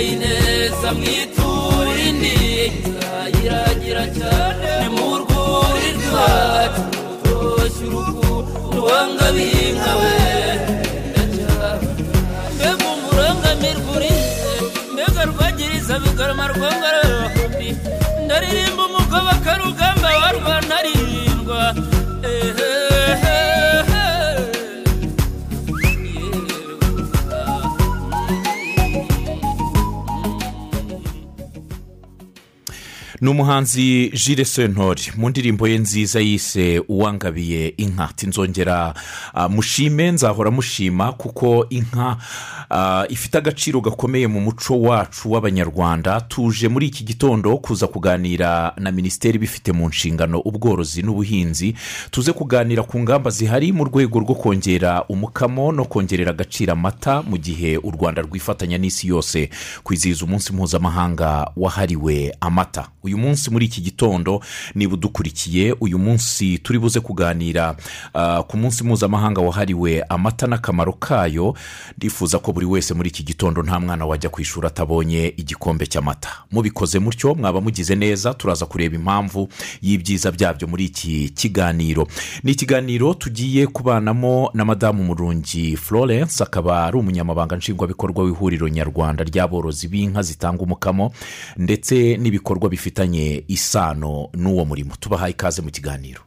yabaye neza mwitura indi nzayiragira cyane mu rwuri rwacu. Rutoshye urukundo wanga binkawe mbega umurangamirwa urize mbega rwagiriza bigarama rwongarahumbi ndaririmba umugabo akarugamba warwa ntarindwa ni umuhanzi jire sentori mu ndirimbo ye nziza yise uwangabiye inka. Tinzongera mushime nzahora mushima kuko inka ah, ifite agaciro gakomeye mu muco wacu w'abanyarwanda. Tuje muri iki gitondo kuza kuganira na minisiteri ibifite mu nshingano ubworozi n'ubuhinzi. Tuze kuganira ku ngamba zihari mu rwego rwo kongera umukamo no kongerera agaciro amata mu gihe u rwanda rwifatanya n'isi yose. Kwizihiza umunsi mpuzamahanga wahariwe amata. Uyu munsi muri iki gitondo niba udukurikiye uyu munsi turi buze kuganira ah, ku munsi mpuzamahanga wahariwe amata n'akamaro kayo. Ndifuza ko buri wese muri iki gitondo nta mwana wajya ku ishuri atabonye igikombe cy'amata. Mubikoze mutyo mwaba mugize neza turaza kureba impamvu y'ibyiza byabyo muri iki kiganiro. Ni ikiganiro tugiye kubanamo na madamu murungi florence akaba ari umunyamabanga nshingwabikorwa w'ihuriro nyarwanda ry'aborozi b'inka zitanga umukamo ndetse n'ibikorwa bifitanye isano n'uwo murimo. Tubahaye ikaze mu kiganiro.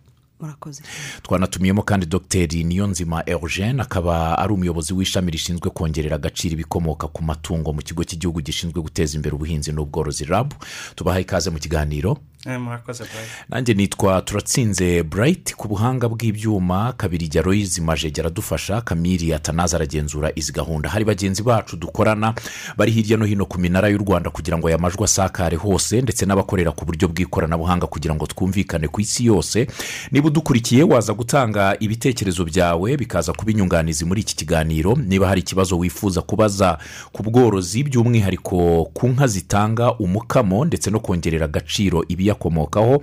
Murakoze. Twanatumiyemo kandi dogiteri niyonzima eugene akaba ari umuyobozi w'ishami rishinzwe kongerera agaciro ibikomoka ku matungo mu kigo cy'igihugu gishinzwe guteza imbere ubuhinzi n'ubworozi rabu tubahaye ikaze mu kiganiro. Murakoze Brian. nanjye nitwa turatsinze burayiti ku buhanga bw'ibyuma. Kabiri jya royizi majege aradufasha kamiri atanaza aragenzura izi gahunda. Hari bagenzi bacu dukorana bari hirya no hino ku minara y'u rwanda kugira ngo aya majwi asakare hose ndetse n'abakorera ku buryo bw'ikoranabuhanga kugira ngo twumvikane ku isi yose. Niba udukurikiye waza gutanga ibitekerezo byawe bikaza kuba inyunganizi muri iki kiganiro. Niba hari ikibazo wifuza kubaza ku bworozi by'umwihariko ku nka zitanga umukamo ndetse no kongerera agaciro ibiyakomokaho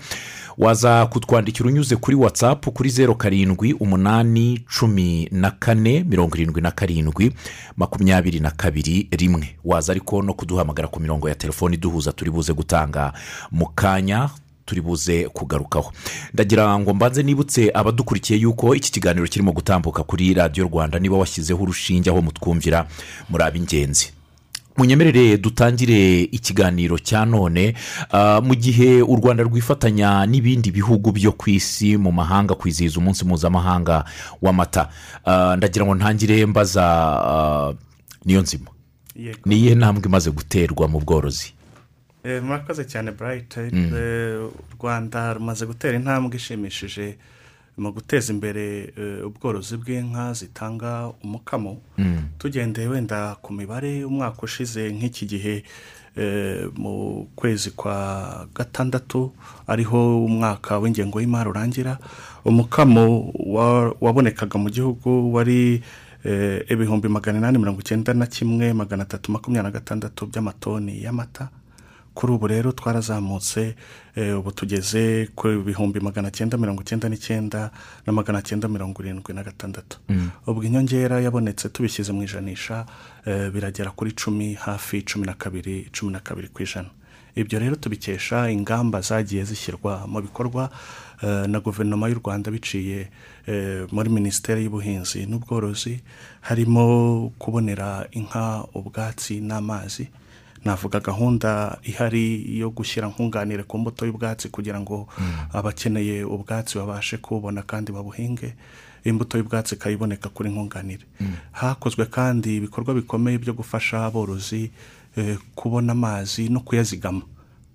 waza kutwandikira unyuze kuri watsapu kuri zeru karindwi umunani cumi na kane mirongo irindwi na karindwi makumyabiri na kabiri rimwe. Waza ariko no kuduhamagara ku mirongo ya telefoni duhuza turi buze gutanga mu kanya turi buze kugarukaho. Ndagira ngo mbanze nibutse abadukurikiye yuko iki kiganiro kirimo gutambuka kuri radiyo rwanda niba washyizeho urushinge aho mutwumvira muri ab'ingenzi munyemerere dutangire ikiganiro cya none ah, mu gihe u rwanda rwifatanya n'ibindi bihugu byo ku isi mu mahanga kwizihiza umunsi mpuzamahanga w'amata. Ah, ndagira ngo ntangire mbaza ah, niyo nzima ni iyihe ntambwe imaze guterwa mu bworozi? Eh, murakoze cyane burayiti Eh, u rwanda rumaze gutera intambwe ishimishije. Mu guteza imbere eh, ubworozi bw'inka zitanga umukamo. Tugendeye wenda ku mibare umwaka ushize nk'iki gihe eh, mu kwezi kwa gatandatu ariho umwaka w'ingengo y'imari urangira. Umukamo wa- wabonekaga mu gihugu wari eh, ibihumbi magana inani mirongo icyenda na kimwe magana atatu makumyabiri na gatandatu by'amatoni y'amata. Kuri ubu rero twarazamutse eh, ubu tugeze ku bihumbi magana cyenda mirongo icyenda n'icyenda na magana cyenda mirongo irindwi na gatandatu. Ubwo inyongera yabonetse tubishyize mu ijanisha eh, biragera kuri cumi hafi cumi na kabiri cumi na kabiri ku ijana. Ibyo rero tubikesha ingamba zagiye zishyirwa mu bikorwa eh, na guverinoma y'u rwanda biciye muri minisiteri y'ubuhinzi n'ubworozi harimo kubonera inka ubwatsi n'amazi navuga gahunda ihari yo gushyira nkunganire ku mbuto y'ubwatsi kugira ngo abakeneye ubwatsi babashe kububona kandi babuhinge. Imbuto y'ubwatsi ikayiboneka kuri nkunganire. Hakozwe kandi ibikorwa bikomeye byo gufasha aborozi eh, kubona amazi no kuyazigama.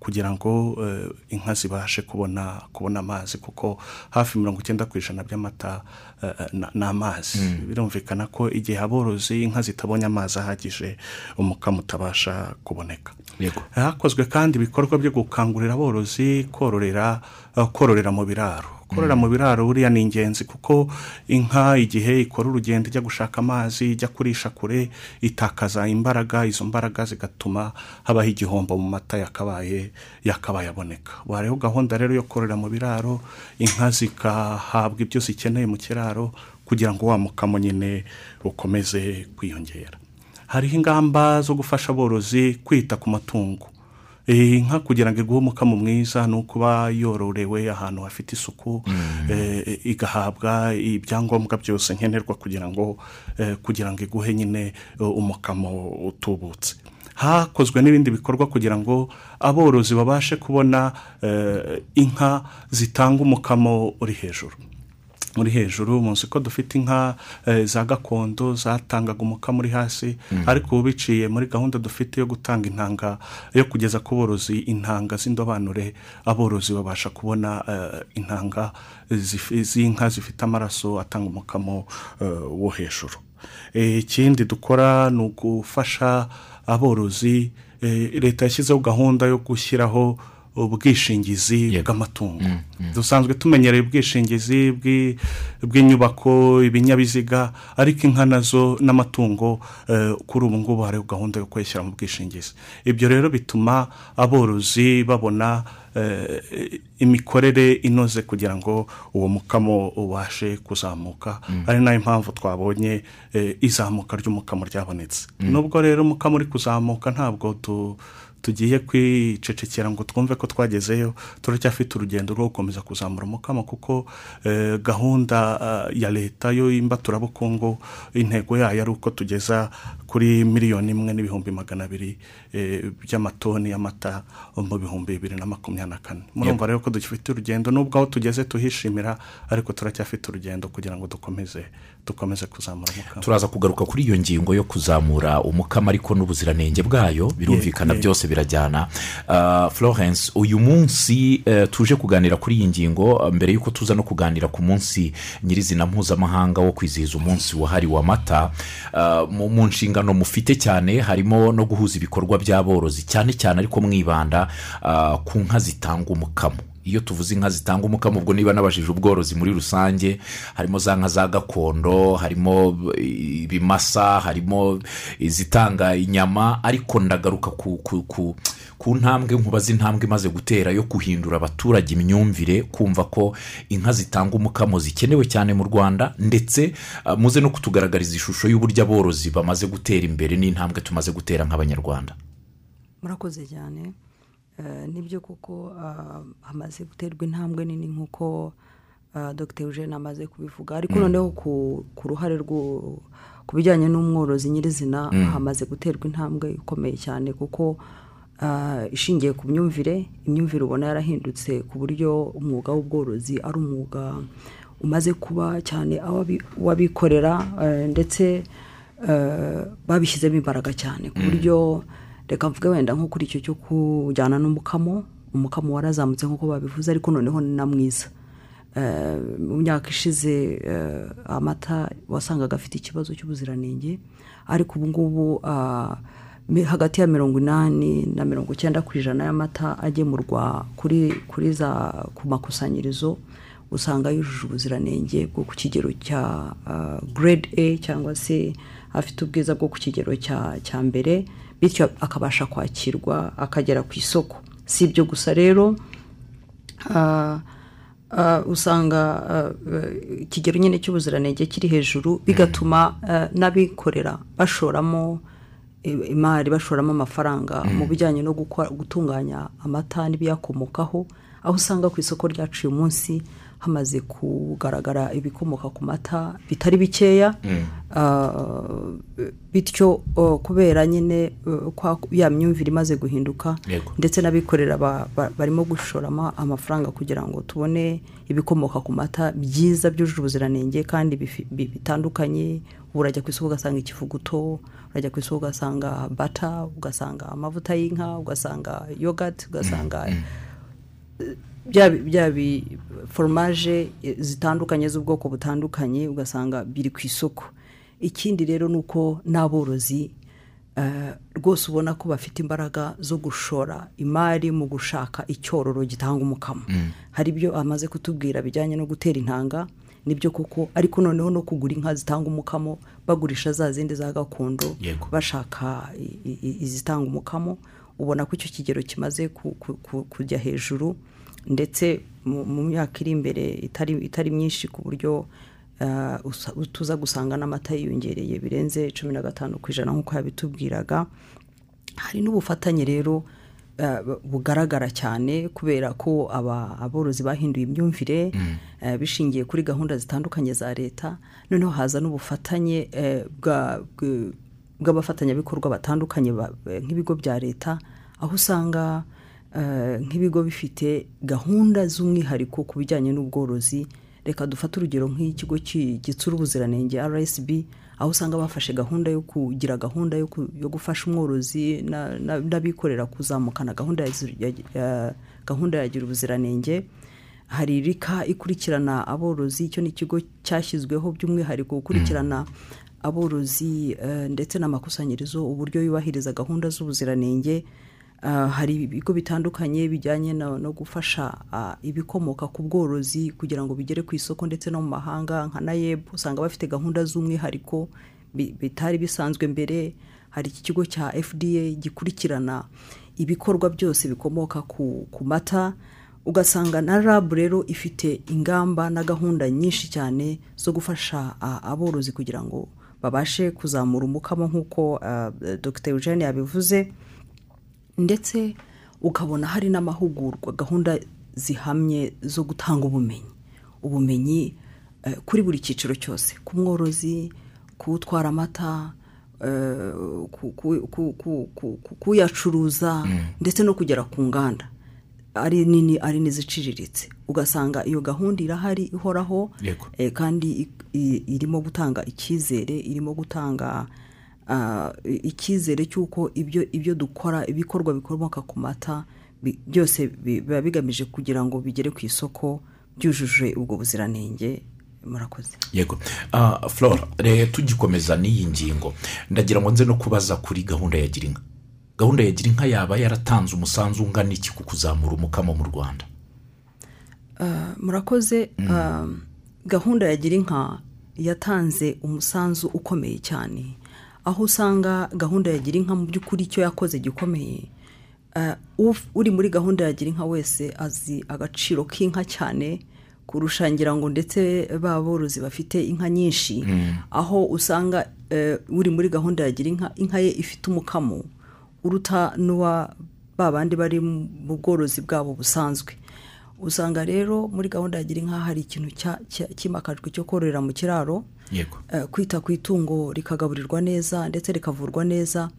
Kugira ngo eh, inka zibashe kubona kubona amazi kuko hafi mirongo icyenda ku ijana by'amata eh, eh, ni amazi birumvikana ko igihe aborozi inka zitabonye amazi ahagije umukamo utabasha kuboneka. Hakozwe kandi ibikorwa byo gukangurira aborozi kororera kororera mu biraro. Korora mu biraro buriya ni ingenzi kuko inka igihe ikora urugendo ijya gushaka amazi ijya kurisha kure itakaza imbaraga izo mbaraga zigatuma habaho igihombo mu mata yakabaye yakabaye aboneka hariho gahunda rero yo korora mu biraro inka zikahabwa ibyo zikeneye mu kiraro kugira ngo wa mukamo nyine ukomeze kwiyongera. Hariho ingamba zo gufasha aborozi kwita ku matungo. Inka kugira ngo iguhe umukamo mwiza ni ukuba yororewe ahantu hafite isuku eh, igahabwa ibyangombwa byose nkenerwa kugira ngo eh, kugira ngo iguhe nyine eh, umukamo utubutse. Hakozwe n'ibindi bikorwa kugira ngo aborozi babashe kubona eh, inka zitanga umukamo uri hejuru. Muri hejuru munsi ko dufite inka eh, za gakondo zatangaga umukamo uri hasi ariko ubu biciye muri gahunda dufite yo gutanga intanga yo kugeza ku borozi intanga z'indobanure aborozi babasha kubona eh, intanga z'inka zifite amaraso atanga umukamo eh, wo hejuru. Ikindi dukora ni ugufasha aborozi leta yashyizeho gahunda yo gushyiraho ubwishingizi bw'amatungo. Dusanzwe tumenyereye ubwishingizi bw'i- bw'inyubako ibinyabiziga ariko inka na zo n'amatungo eh, kuri ubu ngubu hariho gahunda yo kuyashyira mu bwishingizi. Ibyo rero bituma aborozi babona eh, imikorere inoze kugira ngo uwo mukamo ubashe kuzamuka. Ari na yo mpamvu twabonye eh, izamuka ry'umukamo ryabonetse. Nubwo rero umukamo uri kuzamuka ntabwo tu tugiye kwicecekera ngo twumve ko twagezeyo turacyafite urugendo rwo gukomeza kuzamura umukamo kuko eh, gahunda eh, ya leta yo y'imbaturabukungu intego yayo ari uko tugeza kuri miliyoni imwe n'ibihumbi magana abiri eh, by'amatoni y'amata mu bihumbi bibiri na makumyabiri na kane. Murumva rero ko dufite urugendo nubwo aho tugeze tuhishimira ariko turacyafite urugendo kugira ngo dukomeze dukomeze kuzamura umukamo. Turaza kugaruka kuri iyo ngingo yo kuzamura umukamo ariko n'ubuziranenge bwayo. Birumvikana byose birajyana. Ah, florence uyu munsi eh, tuje kuganira kuri iyi ngingo ah, mbere y'uko tuza no kuganira ku munsi nyirizina mpuzamahanga wo kwizihiza umunsi wahariwe amata mu nshingano mufite cyane harimo no guhuza ibikorwa by'aborozi cyane cyane ariko mwibanda ku nka zitanga umukamo. Iyo tuvuze inka zitanga umukamo ubwo niba nabajije ubworozi muri rusange harimo za nka za gakondo harimo ibimasa harimo izitanga inyama ariko ndagaruka ku, ku, ku, ku ntambwe nkubaza intambwe imaze gutera yo guhindura abaturage imyumvire kumva ko inka zitanga umukamo zikenewe cyane mu rwanda ndetse ah, muze no kutugaragariza ishusho y'uburyo aborozi bamaze gutera imbere n'intambwe tumaze gutera nk'abanyarwanda. Murakoze cyane. Ni byo kuko ah, hamaze guterwa intambwe nini nk'uko ah, dr. Eugene amaze kubivuga. Ariko noneho ku ruhare ku bijyanye n'umworozi nyirizina hamaze guterwa intambwe ikomeye cyane kuko ishingiye ku myumvire imyumvire ubona yarahindutse ku buryo umwuga w'ubworozi ari umwuga umaze kuba cyane uw'abikorera eh, ndetse eh, babishyizemo imbaraga cyane ku buryo reka mvuge wenda nko kuri icyo cyo kujyana n'umukamo umukamo warazamutse nk'uko babivuze ariko noneho ni na mwiza. Eh, mu myaka ishize eh, amata wasangaga afite ikibazo cy'ubuziranenge ariko ubu ngubu ah, hagati ya mirongo inani na mirongo icyenda ku ijana y'amata agemurwa kuri kuri za ku makusanyirizo usanga yujuje ubuziranenge bwo ku kigero cya ah, grade a cyangwa se afite ubwiza bwo ku kigero cya mbere. Bityo akabasha kwakirwa akagera ku isoko. Si ibyo gusa rero ah, ah, usanga ah, ikigero nyine cy'ubuziranenge kiri hejuru bigatuma ah, n'abikorera bashoramo imari bashoramo amafaranga mu bijyanye no gutunganya amata n'ibiyakomokaho aho usanga ku isoko ryacu uyu munsi hamaze kugaragara ibikomoka ku mata bitari bikeya Ah, bityo oh, kubera nyine uh, ya myumvire imaze guhinduka ndetse n'abikorera ba- ba- barimo gushoramo amafaranga kugira ngo tubone ibikomoka ku mata byiza byujuje ubuziranenge kandi bitandukanye urajya ku isoko ugasanga ikivuguto urajya ku isoko ugasanga bata ugasanga amavuta y'inka ugasanga yogati ugasanga bya foromaje zitandukanye z'ubwoko butandukanye ugasanga biri ku isoko. Ikindi rero ni uko n'aborozi eh, rwose ubona ko bafite imbaraga zo gushora imari mu gushaka icyororo gitanga umukamo. Hari ibyo amaze kutubwira bijyanye no gutera intanga ni byo koko ariko noneho no kugura inka zitanga umukamo bagurisha za zindi za gakondo bashaka izitanga umukamo ubona ko icyo kigero kimaze ku- ku- ku- kujya hejuru ndetse mu myaka iri imbere itari itari myinshi ku buryo usa- tuza gusanga n'amata yiyongereye birenze cumi na gatanu ku ijana nk'uko yabitubwiraga. Hari n'ubufatanye rero eh, bugaragara cyane kubera ko aborozi bahinduye imyumvire eh, bishingiye kuri gahunda zitandukanye za leta. Noneho haza n'ubufatanye eh, bwa- bw- bw'abafatanyabikorwa batandukanye ba- nk'ibigo bya leta aho usanga eh, nk'ibigo bifite gahunda z'umwihariko ku bijyanye n'ubworozi reka dufate urugero nk'ikigo ki- gitsura ubuziranenge rsb aho usanga bafashe gahunda yo kugira gahunda yo gufasha umworozi na- na- n'abikorera kuzamukana. Gahunda ya gira ubuziranenge hari rika ikurikirana aborozi icyo ni ikigo cyashyizweho by'umwihariko gukurikirana aborozi eh, ndetse n'amakusanyirizo uburyo yubahiriza gahunda z'ubuziranenge hari ibigo bitandukanye bijyanye no, gufasha ah, ibikomoka ku bworozi kugira ngo bigere ku isoko ndetse no mu mahanga nka nayeb usanga bafite gahunda z'umwihariko bi- bitari bisanzwe mbere hari iki kigo cya fda gikurikirana ibikorwa byose bikomoka ku, mata ugasanga na rab rero ifite ingamba na gahunda nyinshi cyane zo gufasha ah, aborozi kugira ngo babashe kuzamura umukamo nk'uko ah, dr. Eugene yabivuze. Ndetse ukabona hari n'amahugurwa gahunda zihamye zo gutanga ubumenyi. Ubumenyi eh, kuri buri cyiciro cyose. Ku mworozi kuwutwara amata eh, ku- ku- ku- ku- ku- ku- kuyacuruza ndetse no kugera ku nganda. Ari nini ari n'iziciriritse ugasanga iyo gahunda irahari ihoraho eh, kandi irimo gutanga icyizere irimo gutanga icyizere cy'uko ibyo ibyo dukora ibikorwa bikomoka ku mata byose bi- biba bigamije kugira ngo bigere ku isoko byujuje ubwo buziranenge. Murakoze. Yego. Ah, flora tugikomeza n'iyi ngingo. Ndagira ngo nze no kubaza kuri gahunda ya girinka. Gahunda ya girinka yaba yaratanze umusanzu ungana iki ku kuzamura umukamo mu rwanda? Murakoze. Ah, gahunda ya girinka yatanze umusanzu ukomeye cyane. Aho usanga gahunda ya girinka mu by'ukuri icyo yakoze gikomeye uf- uri muri gahunda ya girinka wese azi agaciro k'inka cyane kurusha ngira ngo ndetse ba borozi bafite inka nyinshi. Aho usanga eh, uri muri gahunda ya girinka inka ye ifite umukamo uruta n'uwa ba bandi bari mu bworozi bwabo busanzwe. Usanga rero muri gahunda ya girinka hari ikintu cyimakajwe cyo kororera mu kiraro eh, kwita ku itungo rikagaburirwa neza ndetse rikavurwa neza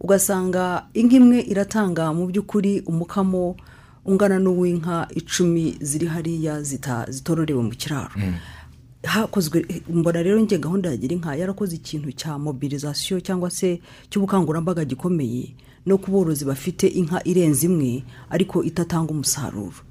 ugasanga inka imwe iratanga mu by'ukuri umukamo ungana n'uw'inka icumi ziri hariya zitororewe mu kiraro. Hakozwe mbona rero njye gahunda ya girinka yarakoze ikintu cya mobilizasiyo cyangwa se cy'ubukangurambaga gikomeye no ku borozi bafite inka irenze imwe ariko itatanga umusaruro.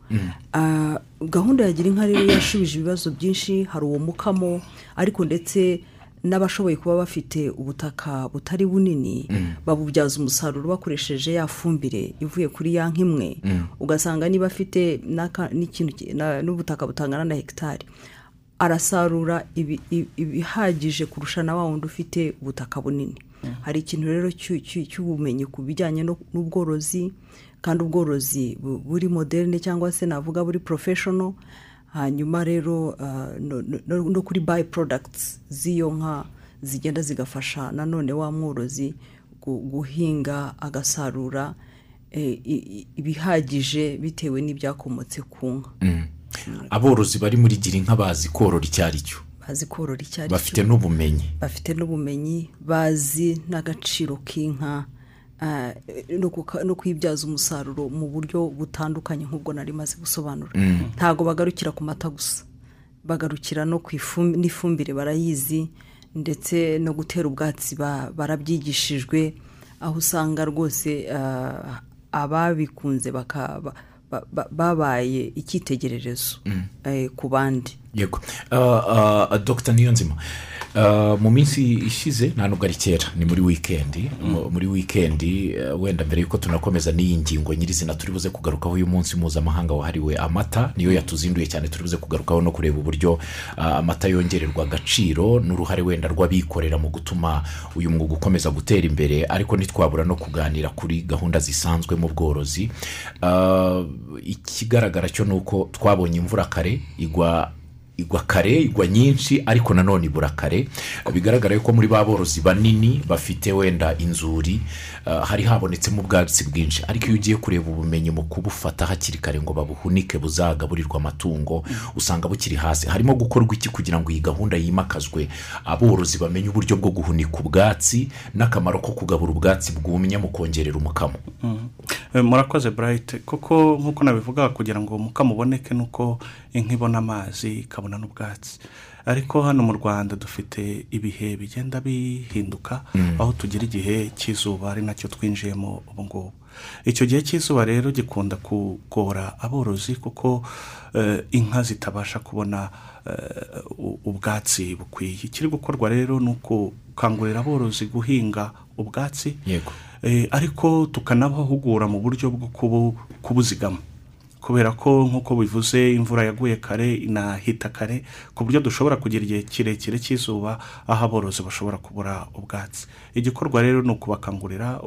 Gahunda ya girinka rero yashubije ibibazo byinshi hari uwo mukamo ariko ndetse n'abashoboye kuba bafite ubutaka butari bunini babubyaza umusaruro bakoresheje ya fumbire ivuye kuri ya nka imwe ugasanga niba afite n'ubutaka butangana na hegitari arasarura ibi- ibi- ibihagije kurusha na wa wundi ufite ubutaka bunini. Hari ikintu rero cy'u- cy'u- cy'ubumenyi ku bijyanye n'ubworozi kandi ubworozi bu- buri moderne cyangwa se navuga buri professional hanyuma rero ah, no- kuri bayi porodagiti z'iyo nka zigenda zigafasha nanone wa mworozi gu- guhinga agasarura eh, ibihagije bitewe n'ibyakomotse ku nka. Aborozi bari muri girinka bazi korora icyo ari cyo. Bazi korora icyo ari bafite cyo n'ubumenyi. Bafite n'ubumenyi bazi n'agaciro k'inka. No kuka- no kuyibyaza umusaruro mu buryo butandukanye nk'ubwo nari maze gusobanura. Ntabwo bagarukira ku mata gusa. Bagarukira no ku ifum- n'ifumbire barayizi ndetse no gutera ubwatsi ba- barabyigishijwe aho usanga rwose ah, ababikunze baka- ba- ba- ba- babaye icyitegererezo eh, ku bandi. Yego Ah, ah, dr niyonzima. Ah, mu minsi ishize nta nubwo ari kera. Ni muri wikendi Mu- muri wikendi wenda mbere y'uko tunakomeza n'iyi ngingo nyirizina turi buze kugarukaho uyu munsi mpuzamahanga wahariwe amata. Niyo yatuzinduye cyane turi buze kugarukaho no kureba uburyo amata yongererwa agaciro n'uruhare wenda rw'abikorera mu gutuma uyu mwuga ukomeza gutera imbere. Ariko ntitwabura no kuganira kuri gahunda zisanzwe mu bworozi. Ikigaragara cyo ni uko twabonye imvura kare igwa igwa kare igwa nyinshi ariko nanone ibura kare. Bigaragara ko muri ba borozi banini bafite wenda inzuri uh, hari habonetsemo ubwatsi bwinshi. Ariko iyo ugiye kureba ubumenyi mu kubufata hakiri kare ngo babuhunike buzagaburirwa amatungo usanga bukiri hasi. Harimo gukorwa iki kugira ngo iyi gahunda yimakazwe? Aborozi bamenye uburyo bwo guhunika ubwatsi n'akamaro ko kugabura ubwatsi bwumye mu kongerera umukamo. Eh, murakoze burayiti kuko nk'uko nabivuga kugira ngo umukamo uboneke ni uko inka ibona amazi ikabona n'ubwatsi. Ariko hano mu rwanda dufite ibihe bigenda bihinduka aho tugira igihe cy'izuba ari na cyo twinjiyemo ubu ngubu. Icyo gihe cy'izuba rero gikunda kugora aborozi kuko eh, inka zitabasha kubona eh, ubwatsi bukwiye. Ikiri gukorwa rero ni ukukangurira aborozi guhinga ubwatsi Eh, ariko tukanabahugura mu buryo bwo kubu- kubuzigama. Kubera ko nk'uko bivuze imvura yaguye kare inahita kare ku buryo dushobora kugira igihe kirekire cy'izuba aho aborozi bashobora kubura ubwatsi. Igikorwa rero ni ukubakangurira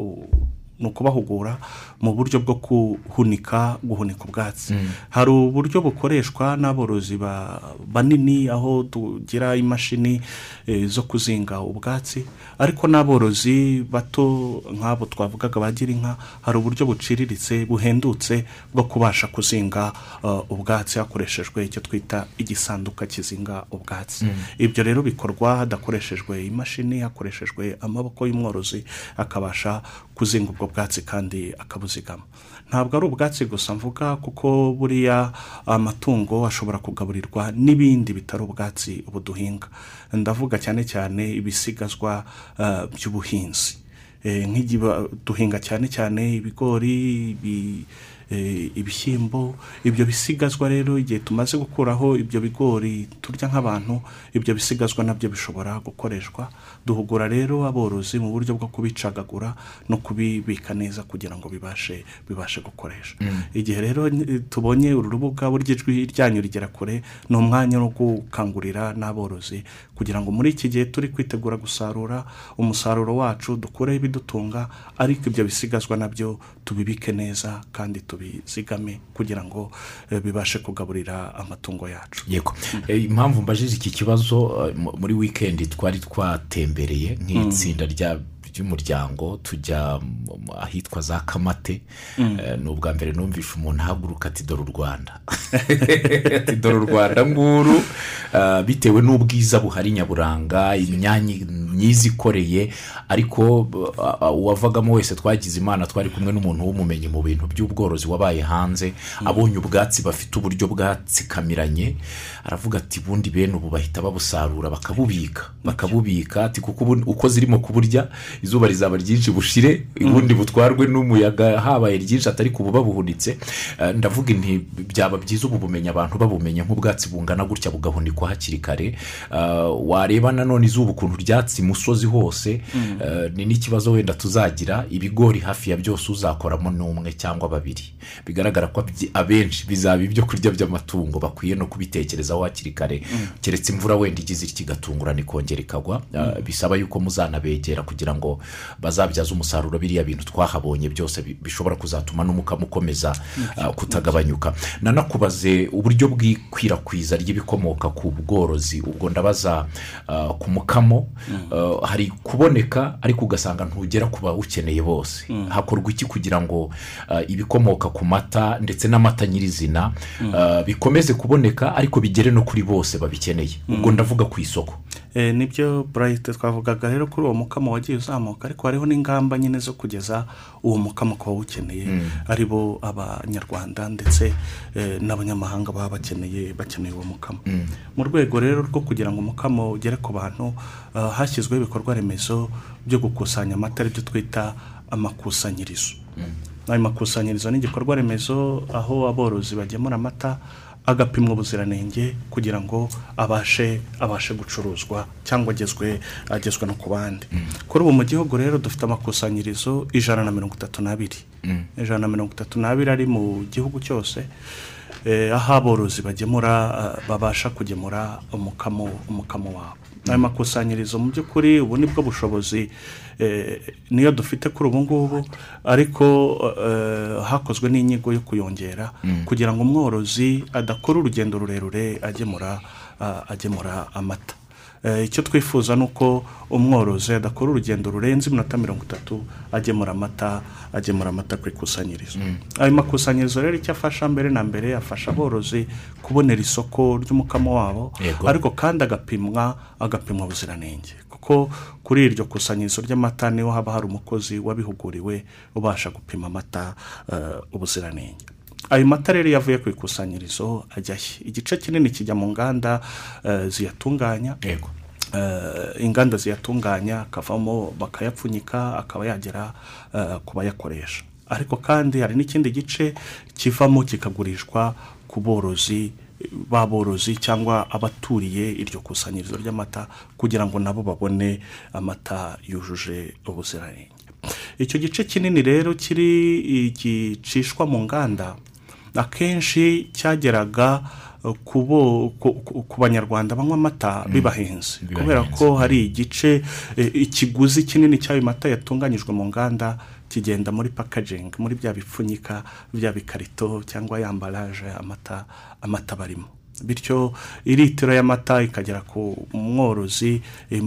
ni ukubahugura mu buryo bwo guhunika guhunika ubwatsi. Hari uburyo bukoreshwa n'aborozi ba- banini aho tugira imashini eh, zo kuzinga ubwatsi. Ariko n'aborozi bato nk'abo twavugaga bagira inka hari uburyo buciriritse buhendutse bwo kubasha kuzinga uh, ubwatsi hakoreshejwe icyo twita igisanduka kizinga ubwatsi. Ibyo rero bikorwa hadakoreshejwe imashini hakoreshejwe amaboko y'umworozi akabasha kuzinga ubwo bwatsi kandi akabuzigama. Ntabwo ari ubwatsi gusa mvuga kuko buriya amatungo ashobora kugaburirwa n'ibindi bitari ubwatsi buduhinga. Ndavuga cyane cyane ibisigazwa uh, by'ubuhinzi. Eh, duhinga cyane cyane ibigori ibi- eh, ibishyimbo. Ibyo bisigazwa rero igihe tumaze gukuraho ibyo bigori turya nk'abantu ibyo bisigazwa na byo bishobora gukoreshwa duhugura rero aborozi mu buryo bwo kubicagagura no kubibika neza kugira ngo bibashe bibashe gukoresha. Igihe rero tubonye uru rubuga burya ijwi ryanyu rigera kure ni umwanya wo gukangurira n'aborozi kugira ngo muri iki gihe turi kwitegura gusarura umusaruro wacu dukureho ibidutunga ariko ibyo bisigazwa na byo tubibike neza kandi tubizigame kugira ngo eh, bibashe kugaburira amatungo yacu. Yego. Eh, impamvu mbajije iki kibazo eh, mu- muri wikendi twari twatembereye nk'itsinda rya ry'umuryango tujya ahitwa za kamate. Eh, ni ubwa mbere numvishe umuntu ahaguruka ati dore u rwanda. Ati dore u rwanda nguru. Eh, bitewe n'ubwiza buhari nyaburanga imyanya myiza ikoreye ariko uwavagamo wese twagize imana twari kumwe n'umuntu w'umumenyi mu bintu by'ubworozi wabaye hanze abonye ubwatsi bafite uburyo bwatsikamiranye aravuga ati bundi bene ubu bahita babusarura bakabubika bakabubika ati kuko uko zirimo kuburya izuba rizaba ryinshi bushire ubundi butwarwe n'umuyaga habaye ryinshi atari kubu babuhunitse ndavuga nti byaba byiza ubu bumenyi abantu babumenya nk'ubwatsi bungana gutya bugahunikwa hakiri kare. Wareba nanone izuba ukuntu ryatsi imusozi hose eh, ni n'ikibazo wenda tuzagira ibigori hafi ya byose uzakoramo n'umwe cyangwa babiri. Bigaragara ko abenshi bizaba ibyo kurya by'amatungo bakwiye no kubitekerezaho hakiri kare. Keretse imvura wenda igize ityo igatungurana ikongera ikagwa. Eh, bisaba yuko muzanabegera kugira ngo bazabyaze umusaruro biriya bintu twahabonye byose bi- bishobora kuzatuma n'umukamo ukomeza eh, kutagabanyuka. Nanakubaze uburyo bw'ikwirakwiza ry'ibikomoka ku bworozi. Ubwo ndabaza ku mukamo hari kuboneka ariko ugasanga ntugera ku bawukeneye bose. Hakorwa iki kugira ngo eh, ibikomoka ku mata ndetse n'amata nyirizina eh, bikomeze kuboneka ariko bigere no kuri bose babikeneye? Ubwo ndavuga ku isoko. Eh, ni byo burayiti twavugaga rero kuri uwo mukamo wagiye uzamuka ariko hariho n'ingamba nyine zo kugeza uwo mukamo ku bawukeneye ari bo abanyarwanda ndetse eh, n'abanyamahanga baba bakeneye bakeneye uwo mukamo. Mu rwego rero rwo kugira ngo umukamo ugere ku bantu ah, hashyizweho ibikorwa remezo byo gukusanya amata ari byo twita amakusanyirizo. Ayo makusanyirizo ni igikorwa remezo aho aborozi bagemura amata agapimwa ubuziranenge kugira ngo abashe abashe gucuruzwa cyangwa agezwe agezwe no ku bandi. Kuri ubu mu gihugu rero dufite amakusanyirizo ijana na mirongo itatu n'abiri. Ijana na mirongo itatu n'abiri ari mu gihugu cyose eh, aho aborozi bagemura ah, babasha kugemura umukamo umukamo wabo. Ayo makusanyirizo mu by'ukuri ubu ni bwo bushobozi eh, niyo dufite kuri ubu ngubu ariko eh, hakozwe n'inyigo yo kuyongera kugira ngo umworozi adakora urugendo rurerure agemura ah, agemura amata. Eh, icyo twifuza ni uko umworozi adakora urugendo rurenze iminota mirongo itatu agemura amata agemura amata ku ikusanyirizo. Ayo makusanyirizo rero icyo afasha mbere na mbere afasha aborozi kubonera isoko ry'umukamo wabo ariko kandi agapimwa agapimwa ubuziranenge. Kuko kuri iryo kusanyirizo ry'amata ni ho haba hari umukozi wabihuguriwe ubasha gupima amata eh, ubuziranenge. Ayo mata rero iyo avuye ku ikusanyirizo ajya he? Igice kinini kijya mu nganda eh, ziyatunganya. Yego. Eh, inganda ziyatunganya akavamo bakayapfunyika akaba yagera ku bayakoresha. Ariko kandi hari n'ikindi gice kivamo kikagurishwa ku borozi b'aborozi cyangwa abaturiye iryo kusanyirizo ry'amata kugira ngo nabo babone amata yujuje ubuziranenge icyo gice kinini rero kiri gicishwa mu nganda akenshi cyageraga ku banyarwanda banywa amata bibahenze Bibahenze. kubera ko hari igice eh, ikiguzi kinini cy'ayo mata yatunganyijwe mu nganda kigenda muri packaging muri bya bipfunyika bya bikarito cyangwa ya ambaraje amata amata barimo. Bityo iritiro y'amata ikagera ku mworozi eh,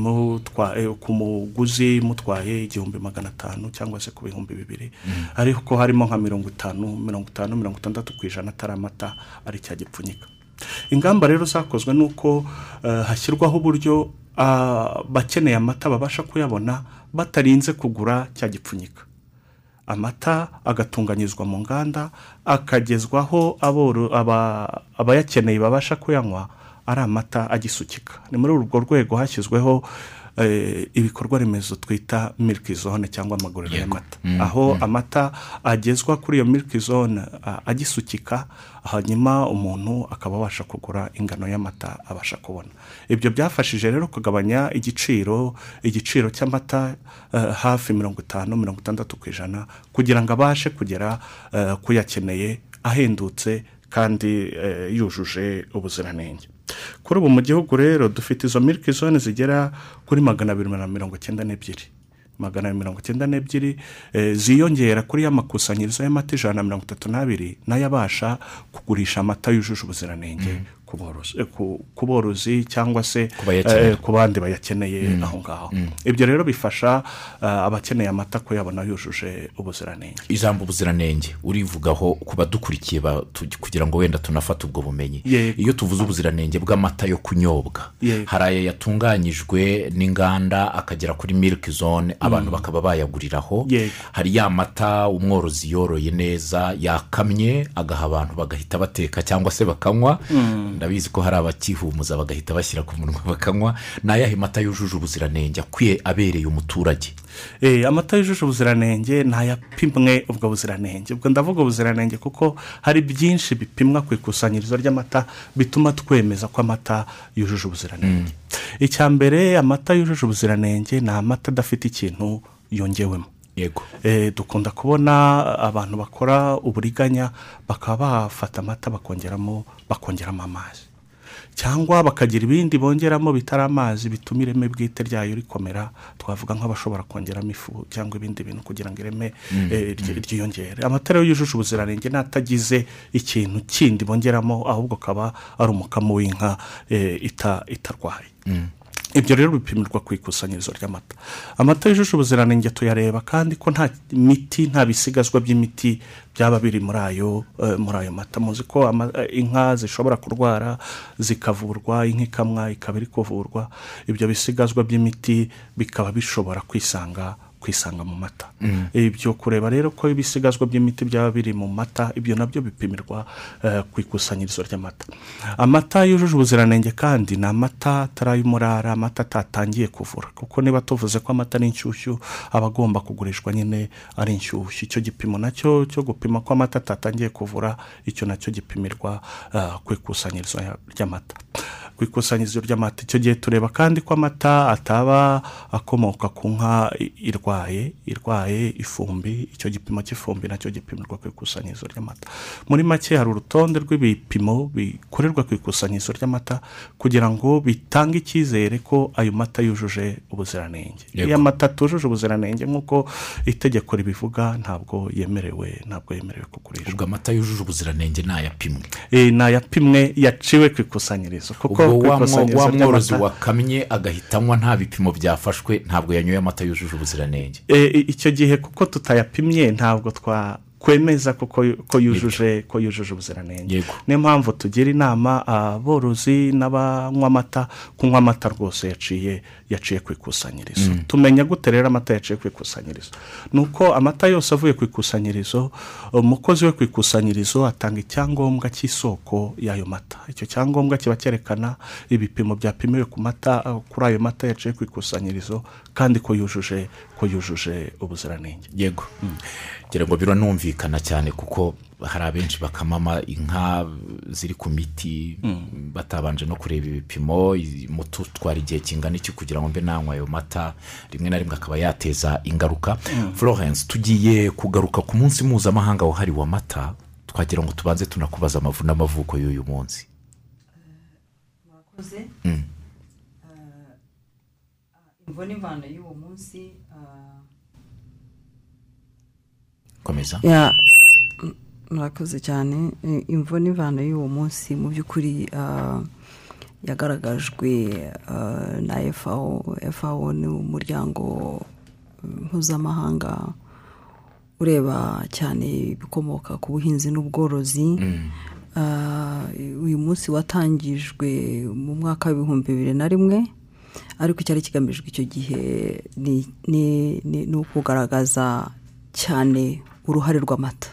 ku muguzi imutwaye igihumbi magana atanu cyangwa se ku bihumbi bibiri. Ariko harimo nka mirongo itanu mirongo itanu mirongo itandatu ku ijana atari amata ari cya gipfunyika. Ingamba rero zakozwe ni uko eh, hashyirwaho uburyo ah, abakeneye amata babasha kuyabona batarinze kugura cya gipfunyika. Amata agatunganyirizwa mu nganda akagezwaho abayakeneye babasha kuyanywa ari amata agisukika. Ni muri urwo rwego hashyizweho eh, ibikorwa remezo twita miliki zone cyangwa amaguriro y'amata. Aho amata agezwa kuri iyo miliki zone agisukika hanyuma umuntu akaba abasha kugura ingano y'amata abasha kubona. Ibyo byafashije rero kugabanya igiciro igiciro cy'amata eh, hafi mirongo itanu mirongo itandatu ku ijana kugira ngo abashe kugera eh, kuyakeneye ahendutse kandi eh, yujuje ubuziranenge. Kuri ubu mu gihugu rero dufite izo miliki zone zigera kuri magana abiri na mirongo icyenda n'ebyiri. Magana mirongo icyenda n'ebyiri eh, ziyongera kuri ya makusanyirizo y'amata ijana na mirongo itatu n'abiri na yo abasha kugurisha amata yujuje ubuziranenge. Ku borozi- eh, ku- borozi cyangwa se Ku eh, bandi bayakeneye aho ngaho. Ibyo rero bifasha eh, abakeneye amata kuyabona yujuje ubuziranenge. Ijambo ubuziranenge urivugaho ku badukurikiye kugira ngo wenda tunafate ubwo bumenyi. Iyo tuvuze ubuziranenge bw'amata yo kunyobwa hari aya yatunganyijwe n'inganda akagera kuri miliki zone abantu bakaba bayaguriraho. Hari ya mata umworozi yoroye neza yakamye agaha abantu bagahita bateka cyangwa se bakanywa. Ndabizi ko hari abakihumuza bagahita bashyira ku munwa bakanywa ni ayahe mata yujuje ubuziranenge akwiye abereye umuturage? Eh, amata yujuje ubuziranenge ntayapimwe ubwo buziranenge. Ubwo ndavuga ubuziranenge kuko hari byinshi bipimwa ku ikusanyirizo ry'amata bituma twemeza ko amata yujuje ubuziranenge. Icya mbere amata yujuje ubuziranenge ni amata adafite ikintu yongewemo. Yego. Eh, dukunda kubona abantu bakora uburiganya bakaba bafata amata bakongeramo bakongeramo amazi. Cyangwa bakagira ibindi bongeramo bitari amazi bituma ireme bwite ryayo rikomera twavuga nk'abashobora kongeramo ifu cyangwa ibindi bintu kugira ngo ireme eh, ry- ryiyongere. Amata rero yujuje ubuziranenge n'atagize ikintu kindi bongeramo ahubwo akaba ari umukamo w'inka eh, ita- itarwaye. Ibyo rero bipimirwa ku ikusanyirizo ry'amata. Amata yujuje ubuziranenge tuyareba kandi ko nta miti nta bisigazwa by'imiti byaba biri muri ayo eh, muri ayo mata. Muzi ko eh, inka zishobora kurwara zikavurwa inka ikamwa ikaba iri kuvurwa. Ibyo bisigazwa by'imiti bikaba bishobora kwisanga kwisanga mu mata. Ibyo kureba rero ko ibisigazwa by'imiti byaba biri mu mata ibyo na byo bipimirwa eh, ku ikusanyirizo ry'amata. Amata yujuje ubuziranenge kandi ni amata atari ay'umurara amata atatangiye kuvura. Kuko niba tuvuze ko amata ari inshyushyu aba agomba kugurishwa nyine ari inshyushyu. Icyo gipimo na cyo cyo gupima ko amata atatangiye kuvura icyo na cyo gipimirwa eh, ku ikusanyirizo ry'amata. Ku ikusanyirizo ry'amata. Icyo gihe tureba kandi ko amata ataba akomoka ku nka irwaye irwaye ifumbi icyo gipimo cy'ifumbi na cyo gipimirwa ku ikusanyirizo ry'amata. Muri make hari urutonde rw'ibipimo bikorerwa ku ikusanyirizo ry'amata kugira ngo bitange icyizere ko ayo mata yujuje ubuziranenge. Iyo amata atujuje ubuziranenge nk'uko itegeko ribivuga ntabwo yemerewe ntabwo yemerewe kugurishwa. Ubwo amata yujuje ubuziranenge ni ayapimwe Eh, ni ayapimwe yaciwe ku ikusanyirizo. Kuko wa mworozi wakamye agahita anywa nta bipimo byafashwe ntabwo yanyoye amata yujuje ubuziranenge. E, i- icyo gihe kuko tutayapimye ntabwo twakwemeza kuko ko yujuje ko yujuje ubuziranenge. Niyo mpamvu tugira inama aborozi n'abanywa amata kunywa amata rwose yaciye yaciye ku ikusanyirizo. Tumenya gute rero amata yaciye ku ikusanyirizo? Ni uko amata yose avuye ku ikusanyirizo umukozi we ku ikusanyirizo atanga icyangombwa cy'isoko y'ayo mata. Icyo cyangombwa kiba cyerekana ibipimo byapimiwe ku mata uh, kuri ayo mata yaciye ku ikusanyirizo kandi ko yujuje ko yujuje ubuziranenge. Yego. Ngira ngo biranumvikana cyane kuko hari abenshi bakamama inka ziri ku miti batabanje no kureba ibipimo. Mutu utwara igihe kingana iki kugira ngo mbe nanywa ayo mata rimwe na rimwe akaba yateza ingaruka. Florence tugiye kugaruka ku munsi mpuzamahanga wahariwe amata twagira ngo tubanze tunakubaza amavu n'amavuko y'uyu munsi. Murakoze imvo n'imvano y'uwo munsi komeza. Murakoze cyane. I- imvo n'imvano y'uwo munsi mu by'ukuri ah, yagaragajwe ah, na fao fao ni umuryango mpuzamahanga ureba cyane ibikomoka ku buhinzi n'ubworozi. Ah, uyu munsi watangijwe mu mwaka w'ibihumbi bibiri na rimwe ariko icyari kigamijwe icyo gihe ni ni- ni ni ukugaragaza cyane uruhare rw'amata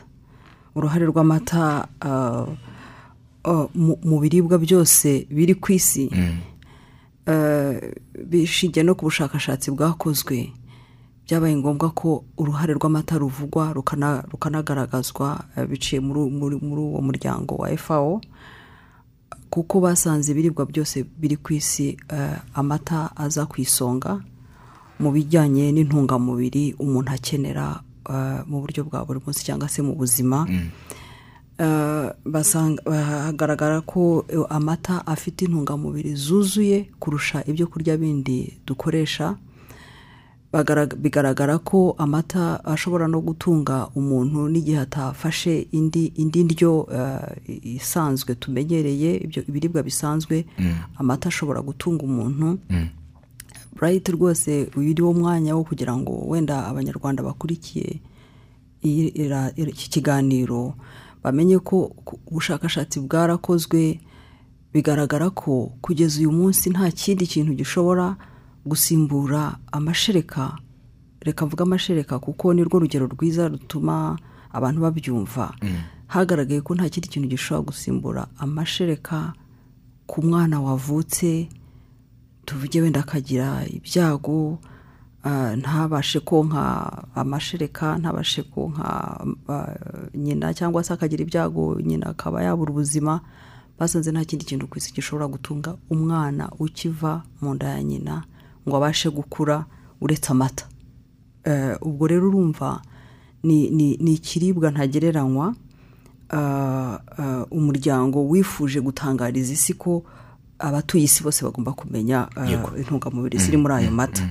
uruhare rw'amata ah, ah, mu- biribwa byose biri ku isi eh, bishingiye no ku bushakashatsi bwakozwe byabaye ngombwa ko uruhare rw'amata ruvugwa rukana- rukanagaragazwa biciye muri uwo muryango wa fao kuko basanze ibiribwa byose biri ku isi amata aza ku isonga mu bijyanye n'intungamubiri umuntu akenera mu buryo bwa buri munsi cyangwa se mu buzima Eh, basanga hagaragara ko eh, amata afite intungamubiri zuzuye kurusha ibyo kurya bindi dukoresha. Bigaragara ko amata ashobora no gutunga umuntu n'igihe atafashe indi indi ndyo isanzwe tumenyereye ibyo ibiribwa bisanzwe. Amata ashobora gutunga umuntu. Burayiti rwose uyu ni wo mwanya wo kugira ngo wenda abanyarwanda bakurikiye iki kiganiro bamenye ko ubushakashatsi bwarakozwe bigaragara ko kugeza uyu munsi nta kindi kintu gishobora gusimbura amashereka. Reka mvuga amashereka kuko ni rwo rugero rwiza rutuma abantu babyumva. Hagaragaye ko nta kindi kintu gishobora gusimbura amashereka ku mwana wavutse tuvuge wenda akagira ibyago ah, ntabashe konka amashereka ntabashe konka ah, nyina cyangwa se akagira ibyago nyina akaba yabura ubuzima basanze nta kindi kintu ku isi gishobora gutunga umwana ukiva mu nda ya nyina ngo abashe gukura uretse amata. Eh, ubwo rero urumva ni ikiribwa ntagereranywa ah, umuryango wifuje gutangariza isi ko abatuye isi bose bagomba kumenya Yego. intungamubiri ziri muri ayo mata.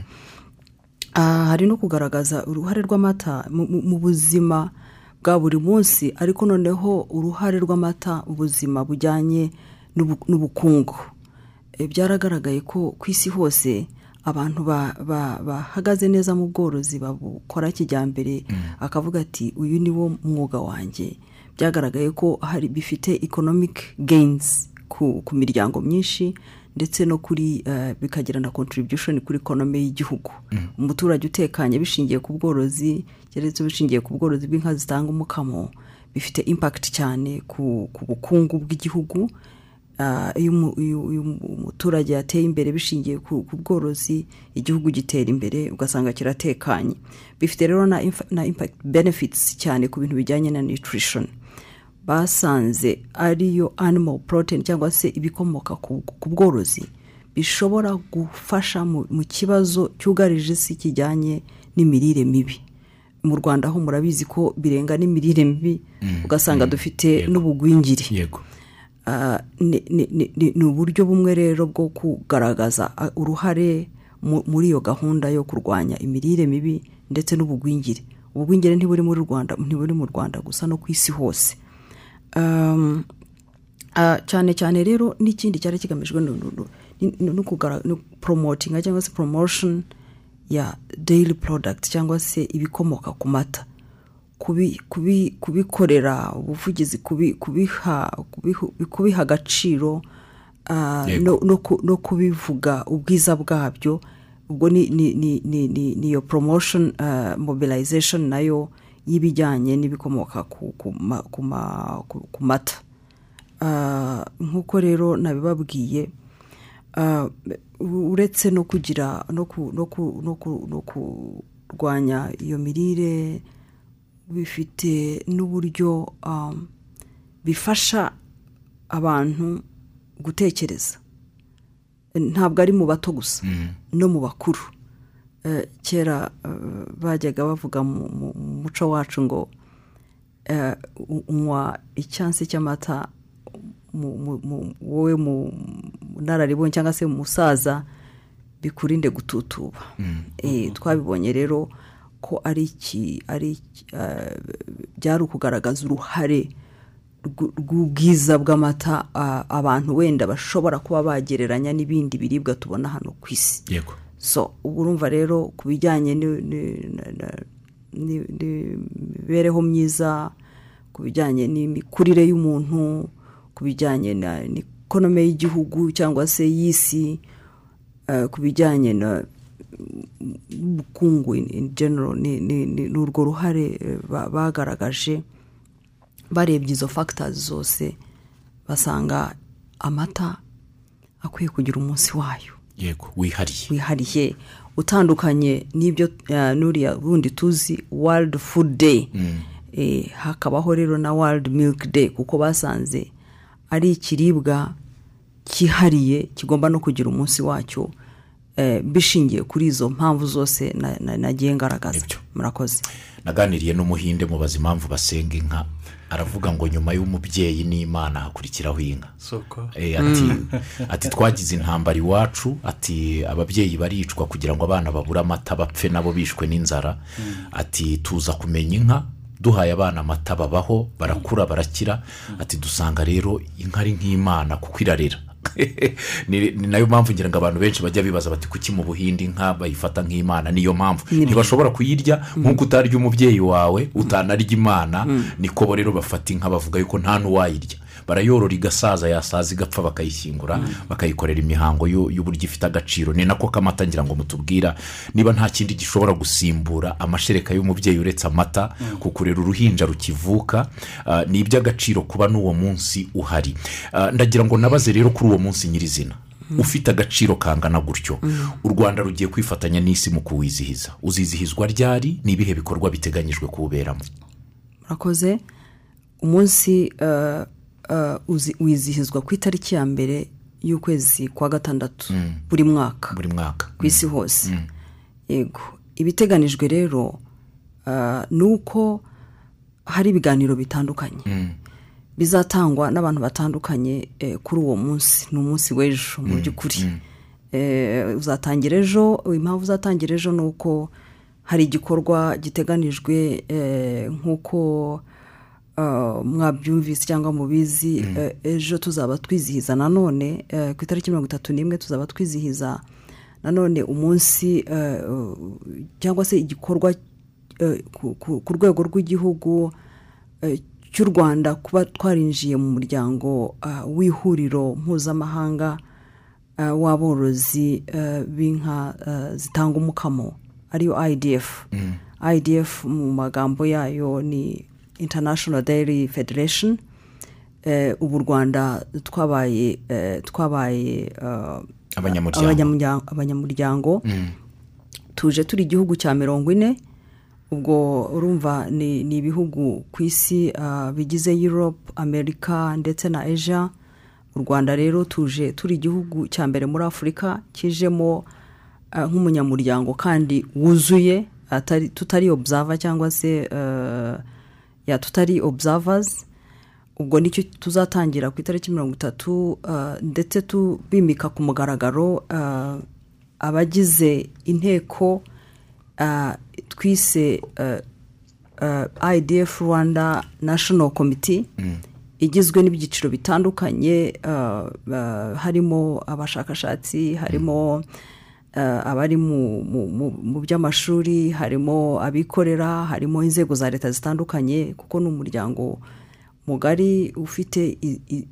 Ah, hari no kugaragaza uruhare rw'amata mu- buzima bwa buri munsi ariko noneho uruhare rw'amata mu buzima bujyanye n'ubu- n'ubukungu. Eh, byaragaragaye ko ku isi hose abantu ba- ba- bahagaze neza mu bworozi babukora kijyambere akavuga ati uyu ni wo mwuga wanjye. Byagaragaye ko hari bifite economic gains. Ku, miryango myinshi ndetse no kuri eh, bikagira na contribution kuri economy y'igihugu. Umuturage utekanye bishingiye ku bworozi keretse bishingiye ku bworozi bw'inka zitanga umukamo bifite impact cyane ku, ku bukungu bw'igihugu. Ah, iyo umu- iyo- iyo umuturage yateye imbere bishingiye ku bworozi igihugu gitera imbere ugasanga kiratekanye. Bifite rero na impact benefits cyane ku bintu bijyanye na nutrition. Basanze ariyo animal protein cyangwa se ibikomoka ku, bworozi bishobora gufasha mu, kibazo cyugarije isi kijyanye n'imirire mibi. Mu rwanda ho murabizi ko birenga n'imirire mibi ugasanga dufite Yego. n'ubugwingiri. Ah, ni uburyo bumwe rero bwo kugaragaza uruhare mu- muri iyo gahunda yo kurwanya imirire mibi ndetse n'ubugwingire ubugwingire ntiburi mu rwanda gusa no ku isi hose. Cyane cyane rero n'ikindi cyari kigamijwe no- poromotinga cyangwa se poromoshoni ya dayili porodagiti cyangwa se ibikomoka ku mata kubi- kubi- kubikorera ubuvugizi kubi- kubiha agaciro Yego. no- no ku- no kubivuga ubwiza bwabyo ubwo ni iyo promotion uh, mobilization na yo y'ibijyanye n'ibikomoka ku ku ma- ku ma- ku- ku mata. Ah, nk'uko rero nabibabwiye ah, uretse no kugira no ku- no ku- no ku- no kurwanya iyo mirire bifite n'uburyo um, bifasha abantu gutekereza. Ntabwo ari mu bato gusa no mu bakuru. Kera eh, bajyaga bavuga mu mu- mu muco wacu ngo eh, unywa icyansi cy'amata wowe mu nararibonye cyangwa se umusaza bikurinde gututuba. Eh, twabibonye rero ko ari iki ari iki, eh, byari ukugaragaza uruhare rw'u- rw'ubwiza bw'amata abantu wenda bashobora kuba bagereranya n'ibindi biribwa tubona hano ku isi. Yego. So ubu urumva rero ku bijyanye n'imibereho myiza ku bijyanye n'imikurire y'umuntu ku bijyanye na n'ikonomi y'igihugu cyangwa se y'isi eh, ku bijyanye na ubukungu in general ni urwo ruhare eh, ba- bagaragaje barebye izo factors zose basanga amata akwiye kugira umunsi wayo. Yego wihariye. Wihariye. Utandukanye n'ibyo eh, n'uriya bundi tuzi world food day. Eh, hakabaho rero na world milk day kuko basanze ari ikiribwa cyihariye kigomba no kugira umunsi wacyo eh, bishingiye kuri izo mpamvu zose na- na- nagiye ngaragaza. Murakoze. Naganiriye n'umuhinde mubaza impamvu basenga inka. Aravuga ngo nyuma y'umubyeyi n'imana hakurikiraho inka. Eh, ati ati twagize intambara iwacu ati ababyeyi baricwa kugira ngo abana babure amata bapfe nabo bishwe n'inzara. Ati tuza kumenya inka duhaye abana amata babaho barakura barakira. Ati dusanga rero inka ari nk'imana kuko irarera. ni ni na yo mpamvu ngira ngo abantu benshi bajya bibaza bati kuki mu buhinde inka bayifata nk'imana? Niyo mpamvu. Ntibashobora kuyirya nk'uko utarya umubyeyi wawe utanarya imana. Niko bo rero bafata inka bavuga yuko nta n'uwayirya. Barayorora igasaza yasaza igapfa bakayishyingura bakayikorera imihango y'u- y'uburyo ifite agaciro. Ni nako kamata ngira ngo mutubwira niba nta kindi gishobora gusimbura amashereka y'umubyeyi uretse amata kukurera uruhinja rukivuka ah, ni iby'agaciro kuba n'uwo munsi uhari. Ah, ndagira ngo nabaze rero kuri uwo munsi nyirizina ufite agaciro kangana gutyo. U rwanda rugiye kwifatanya n'isi mu kuwizihiza. Uzizihizwa ryari? Ni ibihe bikorwa biteganyijwe kuwuberamo? Murakoze. Umunsi uzi- wizihizwa ku itariki ya mbere y'ukwezi kwa gatandatu buri mwaka. Buri mwaka. Ku isi hose. Yego. Ibiteganijwe rero ah, ni uko hari ibiganiro bitandukanye. Bizatangwa n'abantu batandukanye eh, kuri uwo munsi. Ni umunsi w'ejo mu by'ukuri. Eh, uzatangira ejo. Impamvu uzatangira ejo ni uko hari igikorwa giteganijwe eh, nk'uko mwabyumvise cyangwa mubizi eh, ejo tuzaba twizihiza. Nanone eh, ku itariki mirongo itatu n'imwe tuzaba twizihiza nanone umunsi cyangwa se igikorwa ku- rwego rw'igihugu cy'u rwanda kuba twarinjiye mu muryango w'ihuriro mpuzamahanga ah, w'aborozi b'inka zitanga umukamo. Ariyo idf idf mu magambo yayo ni international dairy federation Eh, ubu u rwanda twabaye eh, twabaye eh, Abanyamuryango. abanyamuryango. Tuje turi igihugu cya mirongo ine ubwo urumva ni ibihugu ku isi bigize europe amerika ndetse na asia. U rwanda rero tuje turi igihugu cya mbere muri afurika kijemo nk'umunyamuryango kandi wuzuye tutari observer cyangwa se eh, ya tutari observers ubwo ni cyo tuzatangira ku itariki mirongo itatu ah, ndetse tubimika ku mugaragaro ah, abagize inteko ah, twise idf rwanda national committee igizwe n'ibyiciro bitandukanye harimo abashakashatsi harimo ah, abari mu- by'amashuri harimo abikorera harimo inzego za leta zitandukanye kuko ni umuryango mugari ufite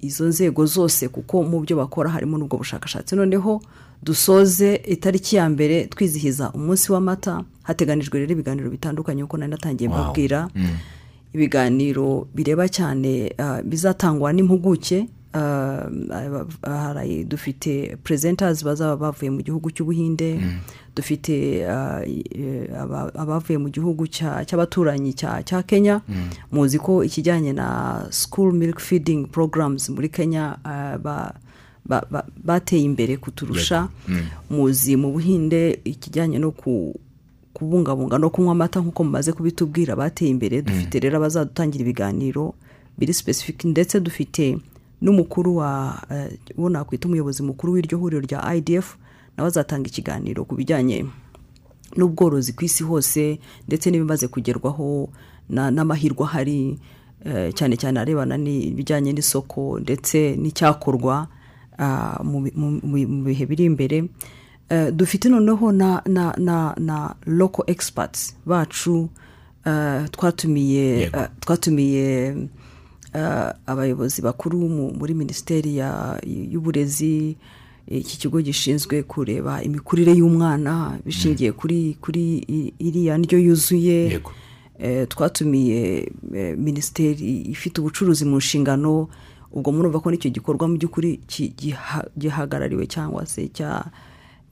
izo nzego zose kuko mu byo bakora harimo n'ubwo bushakashatsi. Noneho dusoze itariki ya mbere twizihiza umunsi w'amata hateganijwe rero ibiganiro bitandukanye kuko nari natangiye mbabwira. Ibiganiro bireba cyane ah, bizatangwa n'impuguke hari- dufite presenters bazaba bavuye mu gihugu cy'ubuhinde dufite ah, eh, aba- abavuye mu gihugu cya- cy'abaturanyi cya kenya. Muzi ko ikijyanye na school milk feeding programs muri kenya ba- bateye imbere kuturusha. Muzi mu buhinde ikijyanye no ku kubungabunga no kunywa amata nk'uko mumaze kubitubwira bateye imbere. Dufite rero abazadutangira ibiganiro biri specific ndetse dufite n'umukuru wa eh, uwo nakwita umuyobozi mukuru w'iryo huriro rya idf nawe azatanga ikiganiro ku bijyanye n'ubworozi ku isi hose ndetse n'ibimaze kugerwaho na- n'amahirwe ahari eh, cyane cyane arebana n'ibijyanye n'isoko ndetse n'icyakorwa ah, mu bi- mu- mu- mu bihe biri imbere. Eh, dufite noneho na na na na local experts bacu eh, twatumiye eh, twatumiye eh, abayobozi bakuru mu- muri minisiteri y'uburezi iki kigo gishinzwe kureba imikurire y'umwana bishingiye kuri kuri i- iriya ndyo yuzuye. Eh, twatumiye eh, minisiteri ifite ubucuruzi mu nshingano ubwo murumva ko n'icyo gikorwa mu by'ukuri gihagarariwe cyangwa se cya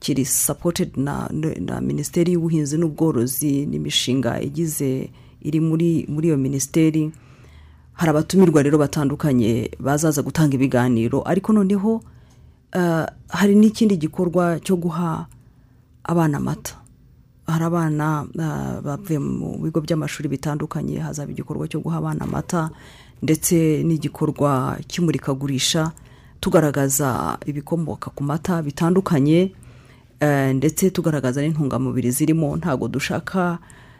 kiri supported na, na minisiteri y'ubuhinzi n'ubworozi n'imishinga igize iri muri muri iyo minisiteri. Hari abatumirwa rero batandukanye bazaza gutanga ibiganiro ariko noneho eh, hari n'ikindi gikorwa cyo guha abana amata. Hari abana ah, bavuye mu bigo by'amashuri bitandukanye hazaba igikorwa cyo guha abana amata ndetse n'igikorwa cy'imurikagurisha tugaragaza ibikomoka ku mata bitandukanye eh, ndetse tugaragaza n'intungamubiri zirimo ntabwo dushaka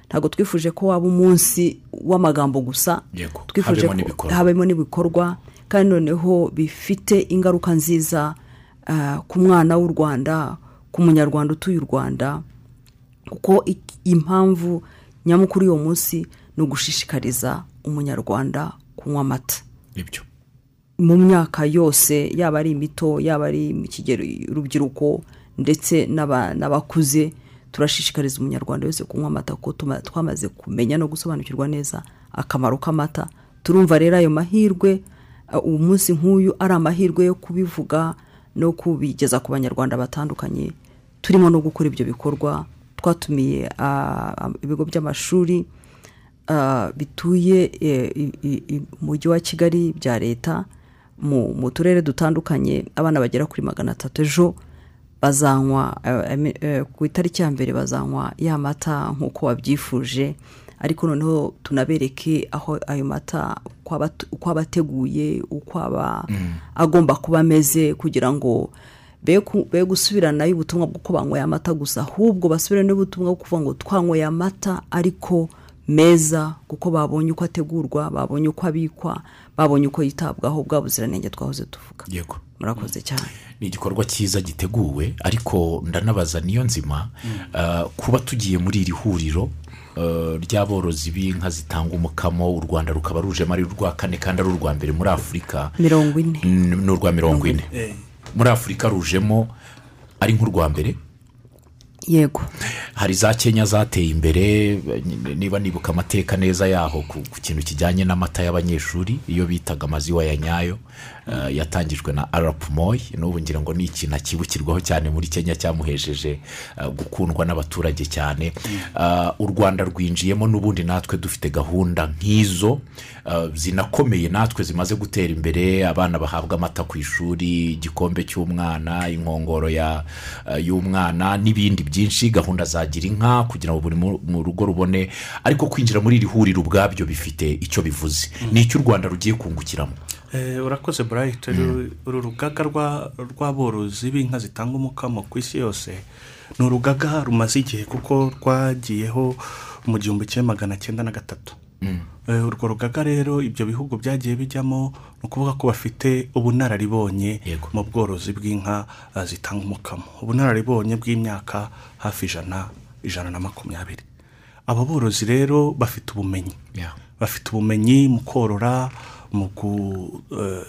ntabwo twifuje ko waba umunsi w'amagambo gusa. Twifuje ko habemo n'ibikorwa kandi noneho bifite ingaruka nziza ah, ku mwana w'u rwanda ku munyarwanda utuye u rwanda kuko impamvu nyamukuru y'uwo munsi ni ugushishikariza umunyarwanda kunywa amata. Mu myaka yose yaba ari imito yaba ari mu kigero urubyiruko ndetse n'aba- n'abakuze turashishikariza umunyarwanda wese kunywa amata kuko twamaze kumenya no gusobanukirwa neza akamaro k'amata. Turumva rero ayo mahirwe uwo munsi nk'uyu ari amahirwe yo kubivuga no kubigeza ku banyarwanda batandukanye. Turimo no gukora ibyo bikorwa twatumiye ibigo by'amashuri bituye umujyi wa kigali bya leta mu turere dutandukanye abana bagera kuri magana atatu ejo. Bazanywa eh, eh, ku itariki ya mbere bazanywa ya mata nk'uko wabyifuje ariko noneho tunabereke aho ayo mata uko aba- ateguye uko aba agomba kuba ameze kugira ngo be gusubiranayo ubutumwa bw'uko banyweye amata gusa. Ahubwo basubirane n'ubutumwa bwo kuvuga ngo twanyweye amata ariko meza kuko babonye uko ategurwa babonye uko abikwa babonye uko yitabwaho bwa buziranenge twahoze tuvuga. Yego. Murakoze cyane. Ni igikorwa cyiza giteguwe ariko ndanabaza niyo nzima ah, kuba tugiye muri iri huriro ah, ry'aborozi b'inka zitanga umukamo u rwanda rukaba rujemo ari urwa kane kandi ari urwa mbere muri afurika mirongo ine. N- ni urwa mirongo ine. Muri afurika rujemo ari nk'urwa mbere. Yego. Hari za kenya zateye imbere niba nibuka amateka neza yaho ku kintu kijyanye n'amata y'abanyeshuri iyo bitaga amaziwa ya nyayo eh, yatangijwe na arapu moyi n'ubu ngira ngo ni ikintu akibukirwaho cyane muri kenya cyamuhesheje eh, gukundwa n'abaturage cyane. Eh, u rwanda rwinjiyemo n'ubundi natwe dufite gahunda nk'izo zinakomeye natwe zimaze gutera imbere. Abana bahabwa amata ku ishuri igikombe cy'umwana inkongoro y'umwana n'ibindi byinshi gahunda zagira inka kugira ngo buri mu- rugo rubone ariko kwinjira muri iri huriro ubwabyo bifite icyo bivuze. Ni icyo u rwanda rugiye kungukiramo? Eh, urakoze burayiti uru rugaga rwa- rw'aborozi b'inka zitanga umukamo ku isi yose ni urugaga rumaze igihe kuko rwagiyeho mu gihumbi kimwe magana cyenda na gatatu. Eh, urwo rugaga rero ibyo bihugu byagiye bijyamo ni ukuvuga ko bafite ubunararibonye mu bworozi bw'inka eh, zitanga umukamo. Ubunararibonye bw'imyaka hafi ijana ijana na makumyabiri. Abo borozi rero bafite ubumenyi. Bafite ubumenyi mu korora mu ku- eh,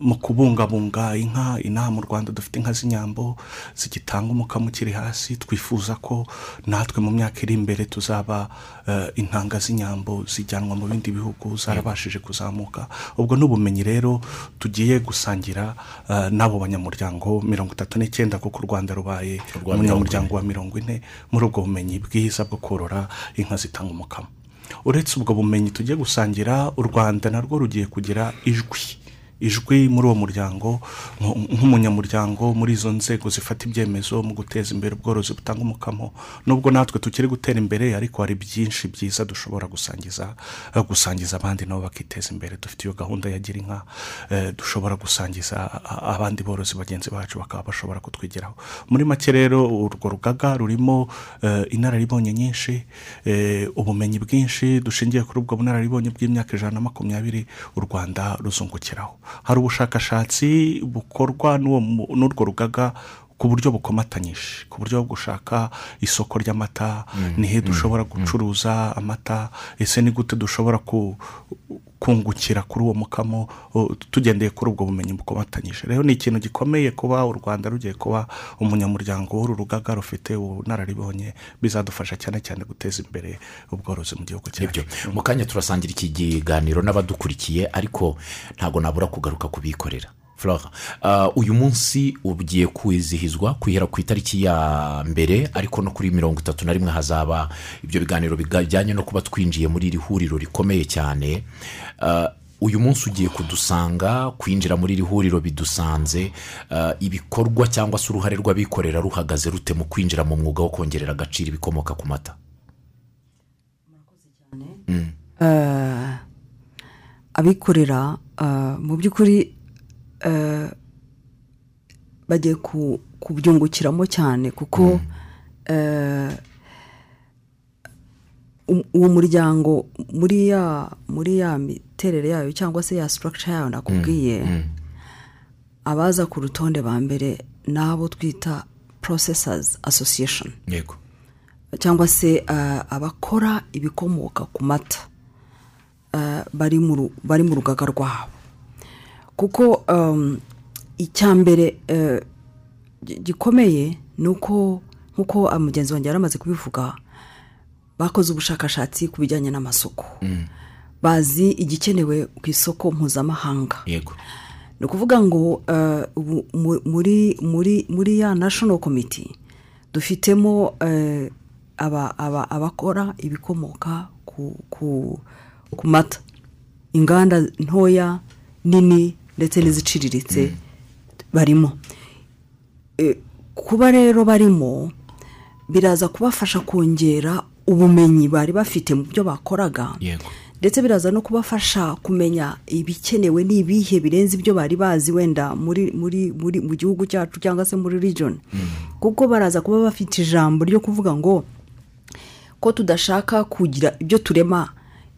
mu kubungabunga inka inaha mu rwanda dufite inka z'inyambo zigitanga umukamo ukiri hasi twifuza ko natwe mu myaka iri imbere tuzaba eh, intanga z'inyambo zijyanwa mu bindi bihugu zarabashije kuzamuka. Ubwo ni ubumenyi rero tugiye gusangira eh, n'abo banyamuryango mirongo itatu n'icyenda kuko u rwanda rubaye. umunyamuryango wa mirongo ine muri ubwo bumenyi bwiza bwo korora inka zitanga umukamo. Uretse ubwo bumenyi tugiye gusangira u rwanda narwo rugiye kugira ijwi. Ijwi muri uwo muryango nk- nk'umunyamuryango muri izo nzego zifata ibyemezo mu guteza imbere ubworozi butanga umukamo. Nubwo natwe tukiri gutera imbere ariko hari byinshi byiza dushobora gusangiza eh, gusangiza abandi nabo bakiteza imbere. Dufite iyo gahunda ya gira inka eh, dushobora gusangiza abandi borozi bagenzi bacu bakaba bashobora kutwigiraho. Muri make rero urwo rugaga rurimo eh, inararibonye nyinshi ubumenyi bwinshi dushingiye kuri ubwo bunararibonye bw'imyaka ijana na makumyabiri u rwanda ruzungukiraho. Hari ubushakashatsi bukorwa n'urwo rugaga ku buryo bukomatanyije ku buryo bwo gushaka isoko ry'amata ni he dushobora gucuruza amata ese ni gute dushobora ku- kungukira kuri uwo mukamo tugendeye kuri ubwo bumenyi bukomatanyije. Rero ni ikintu gikomeye kuba u rwanda rugiye kuba umunyamuryango w'uru rugaga rufite ubunararibonye bizadufasha cyane cyane guteza imbere ubworozi mu gihugu cyacu. Mu kanya turasangira iki kiganiro n'abadukurikiye ariko ntabwo nabura kugaruka kubikorera. Flora, ah, uyu munsi ugiye kwizihizwa kwihera ku itariki ya mbere ariko no kuri mirongo itatu na rimwe hazaba ibyo biganiro bijyanye no kuba twinjiye muri iri huriro rikomeye cyane. Ah, uyu munsi ugiye kudusanga kwinjira muri iri huriro bidusanze. Ah, ibikorwa cyangwa se uruhare rw'abikorera ruhagaze rute mu kwinjira mu mwuga wo kongerera agaciro ibikomoka ku mata? Eh, abikorera mu by'ukuri bagiye ku- kubyungukiramo cyane kuko eh, u- uwo muryango muri ya muri ya miterere yayo cyangwa se ya structure yayo nakubwiye abaza ku rutonde ba mbere ni abo twita processors association. Yego. Cyangwa se eh, abakora ibikomoka ku mata eh, bari mu rugaga rwabo. Kuko um, icya mbere gi- gikomeye ni uko nk'uko ah, mugenzi wanjye yari amaze kubivuga bakoze ubushakashatsi ku bijyanye n'amasoko. Bazi igikenewe ku isoko mpuzamahanga. Yego. Ni ukuvuga ngo mu- muri muri muri ya national committee dufitemo aba- aba- abakora ibikomoka ku ku ku mata. Inganda ntoya nini ndetse n'iziciriritse barimo. Eh, kuba rero barimo biraza kubafasha kongera ubumenyi bari bafite mu byo bakoraga. Ndetse biraza no kubafasha kumenya ibikenewe n'ibihe birenze ibyo bari bazi wenda muri muri muri mu gihugu cyacu cyangwa se muri region. Kuko baraza kuba bafite ijambo ryo kuvuga ngo ko tudashaka kugira ibyo turema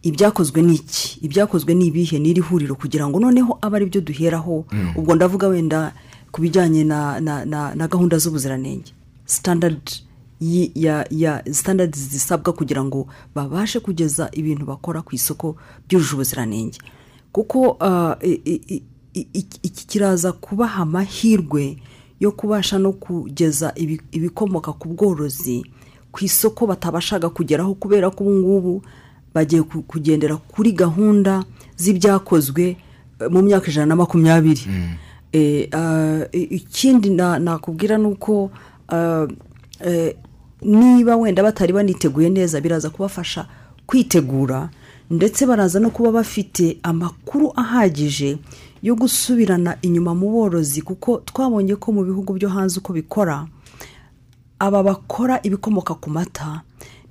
ibyakozwe n'iki? Ibyakozwe n'ibihe? N'iri huriro? Kugira ngo noneho abe ari byo duheraho ubwo ndavuga wenda ku bijyanye na, na, na, na gahunda z'ubuziranenge. Standard yi- ya, ya standard zisabwa kugira ngo babashe kugeza ibintu bakora ku isoko byujuje ubuziranenge. Kuko i- iki iki kiraza kubaha amahirwe yo kubasha no kugeza ibi- ibikomoka ku bworozi ku isoko batabashaga kugeraho kubera ko ubu ngubu bagiye ku- kugendera kuri gahunda z'ibyakozwe eh, mu myaka ijana na makumyabiri. Eh, ah, ikindi na- nakubwira ni uko ah, eh, niba wenda batari baniteguye neza biraza kubafasha kwitegura ndetse baraza no kuba bafite amakuru ahagije yo gusubirana inyuma mu borozi kuko twabonye ko mu bihugu byo hanze uko bikora aba bakora ibikomoka ku mata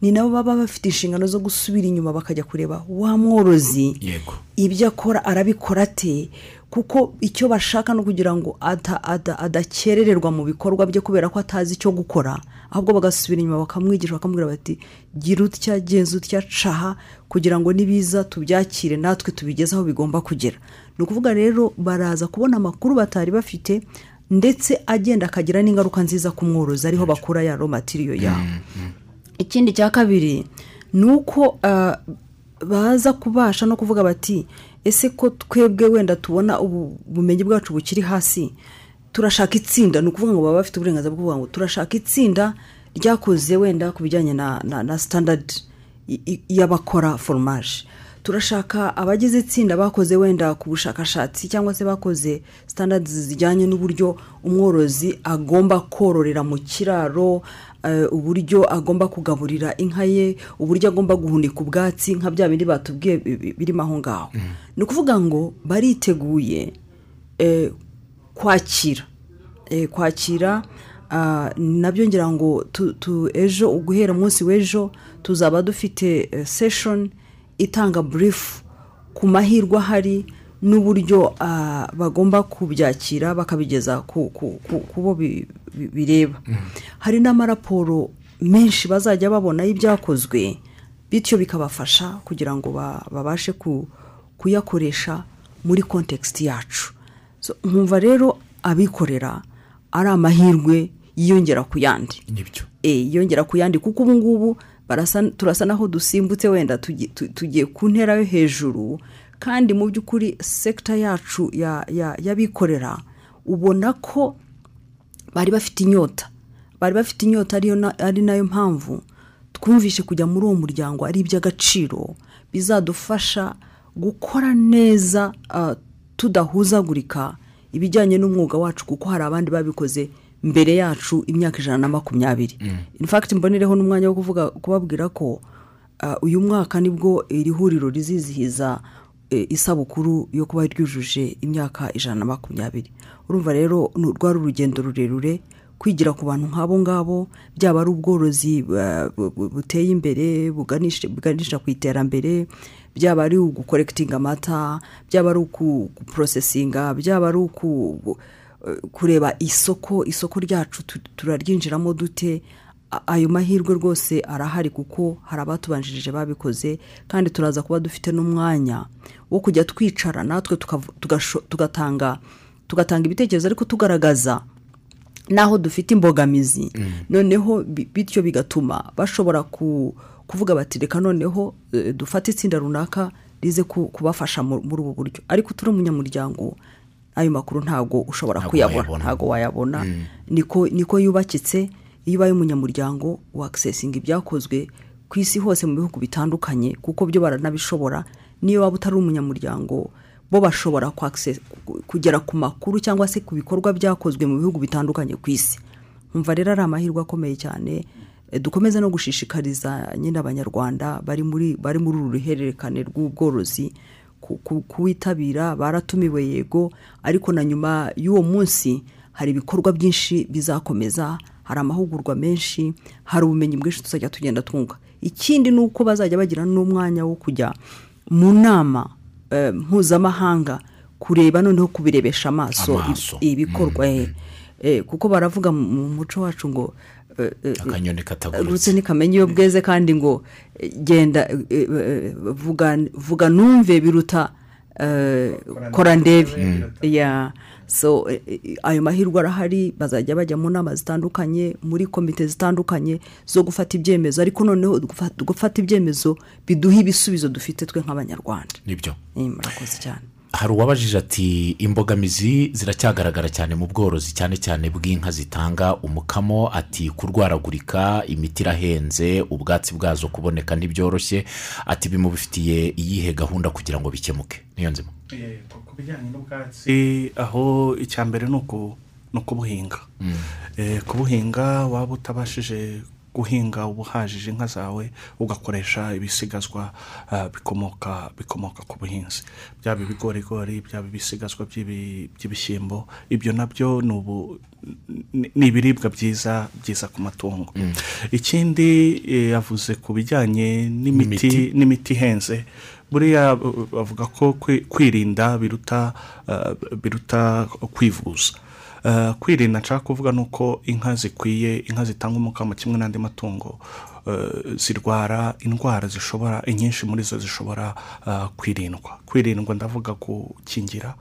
ni nabo baba bafite inshingano zo gusubira inyuma bakajya kureba wa mworozi ibyo akora arabikora ate? Kuko icyo bashaka ni ukugira ngo ada- ada- adakerererwa mu bikorwa bye kubera ko atazi icyo gukora. Ahubwo bagasubira inyuma bakamwigisha bakamubwira bati gira utya genza utya caha kugira ngo nibiza tubyakire natwe tubigeze aho bigomba kugera. Ni ukuvuga rero baraza kubona amakuru batari bafite ndetse agenda akagira n'ingaruka nziza ku mworozi ariho bakura ya ro matiriyo yawe ikindi cya kabiri ni uko ah, baza kubasha no kuvuga bati ese ko twebwe wenda tubona ubu bumenyi bwacu bukiri hasi? Turashaka itsinda. Ni ukuvuga ngo baba bafite uburenganzira bwo kuvuga ngo turashaka itsinda ryakoze wenda ku bijyanye na, na, na standard i- i- y'abakora foromaje turashaka abagize itsinda bakoze wenda ku bushakashatsi cyangwa se bakoze standards zijyanye n'uburyo umworozi agomba kororera mu kiraro uburyo agomba kugaburira inka ye uburyo agomba guhunika ubwatsi nka bya bindi batubwiye bi- bi- birimo aho ngaho. Ni ukuvuga ngo bariteguye eh, kwakira. Eh, kwakira ah, na byo ngira ngo tu- ejo guhera umunsi w'ejo tuzaba dufite eh, session itanga burifu ku mahirwe ahari n'uburyo ah, bagomba kubyakira bakabigeza ku bo bireba. Hari n'amaraporo menshi bazajya babona y'ibyakozwe bityo bikabafasha kugira ngo ba- babashe ku- kuyakoresha muri kontekisiti yacu. So, nkumva rero abikorera ari amahirwe yiyongera ku yandi. Nibyo. E, yiyongera ku yandi kuko ubu ngubu turasa naho dusimbutse wenda tugi- tu- tugiye ku ntera yo hejuru kandi mu by'ukuri sekita yacu ya- ya- y'abikorera ubona ko bari bafite inyota. Bari bafite inyota ari na yo mpamvu twumvishe kujya muri uwo muryango ari iby'agaciro bizadufasha gukora neza ah, tudahuzagurika ibijyanye n'umwuga wacu kuko hari abandi babikoze mbere yacu imyaka ijana na makumyabiri. In fact mbonereho n'umwanya wo kuvuga kubabwira ko ah, uyu mwaka ni bwo iri huriro rizizihiza isabukuru yo kuba ryujuje imyaka ijana na makumyabiri. Urumva rero rwari urugendo rurerure kwigira ku bantu nk'abo ngabo byaba ari ubworozi bu- bu- buteye imbere buganisha ku iterambere byaba ari ugukorekitinga amata byaba ari ukuporosesinga byaba ari uku eh, kureba isoko isoko ryacu tu- turaryinjiramo dute ayo mahirwe rwose arahari kuko hari abatubanjirije babikoze kandi turaza kuba dufite n'umwanya wo kujya twicara natwe tugatanga tugatanga ibitekerezo ariko tugaragaza n'aho dufite imbogamizi. Noneho bi- bityo bigatuma bashobora ku- kuvuga bati reka noneho eh, dufate itsinda runaka rize ku- kubafasha mu- muri ubu buryo. Ariko turi umunyamuryango ayo makuru ntabwo ushobora kuyabona ntabwo wayabona. Niko niko yubakitse iyo ubaye umunyamuryango wakisesinga ibyakozwe ku isi hose mu bihugu bitandukanye kuko byo baranabishobora niyo waba utari umunyamuryango bo bashobora kugera ku makuru cyangwa se ku bikorwa byakozwe mu bihugu bitandukanye ku isi. Nkumva rero ari amahirwe akomeye cyane Eh, dukomeze no gushishikariza nyine abanyarwanda bari muri bari muri uru ruhererekane rw'ubworozi ku- ku- kuwitabira baratumiwe yego ariko na nyuma y'uwo munsi hari ibikorwa byinshi bizakomeza hari amahugurwa menshi hari ubumenyi bwinshi tuzajya tugenda twunga. Ikindi ni uko bazajya bagira n'umwanya wo kujya mu nama eh, mpuzamahanga kureba noneho kubirebesha amaso Amaso. ib- ibikorwa eh, eh, kuko baravuga mu mu muco wacu ngo akanyoni rutse katagurutse ntikamenya iyo bweze kandi ngo genda vuga vuga numve biruta kora ndebe ya so eh, eh, ayo mahirwe arahari bazajya bajya mu nama zitandukanye muri komite zitandukanye zo gufata ibyemezo. Ariko noneho gufata- ibyemezo biduha ibisubizo dufite twe nk'abanyarwanda. Nibyo. Eh, murakoze cyane. Hari uwabajije ati imbogamizi ziracyagaragara cyane mu bworozi cyane cyane bw'inka zitanga umukamo ati kurwaragurika imiti irahenze ubwatsi bwazo kuboneka ntibyoroshye ati bimubifitiye iyihe gahunda kugira ngo bikemuke? Niyo nzima. Ku bijyanye n'ubwatsi aho icya mbere ni uku- ni ukubuhinga. Eh, kubuhinga waba utabashije guhinga ubuhajije inka zawe ugakoresha ibisigazwa ah, bikomoka bikomoka ku buhinzi. Byaba ibigorigori byaba ibisigazwa by'ibi- by'ibishyimbo ibyo na byo ni ubu ni ni ibiribwa byiza byiza ku matungo. Ikindi eh, yavuze ku bijyanye N'imiti. n'imiti. ihenze buriya bavuga ko kwi- kwirinda biruta biruta kwivuza. Kwirinda nshaka kuvuga ni uko inka zikwiye inka zitanga umukamo kimwe n'andi matungo uh, zirwara indwara zishobora inyinshi muri zo zishobora uh, kwirindwa. Kwirindwa ndavuga gukingira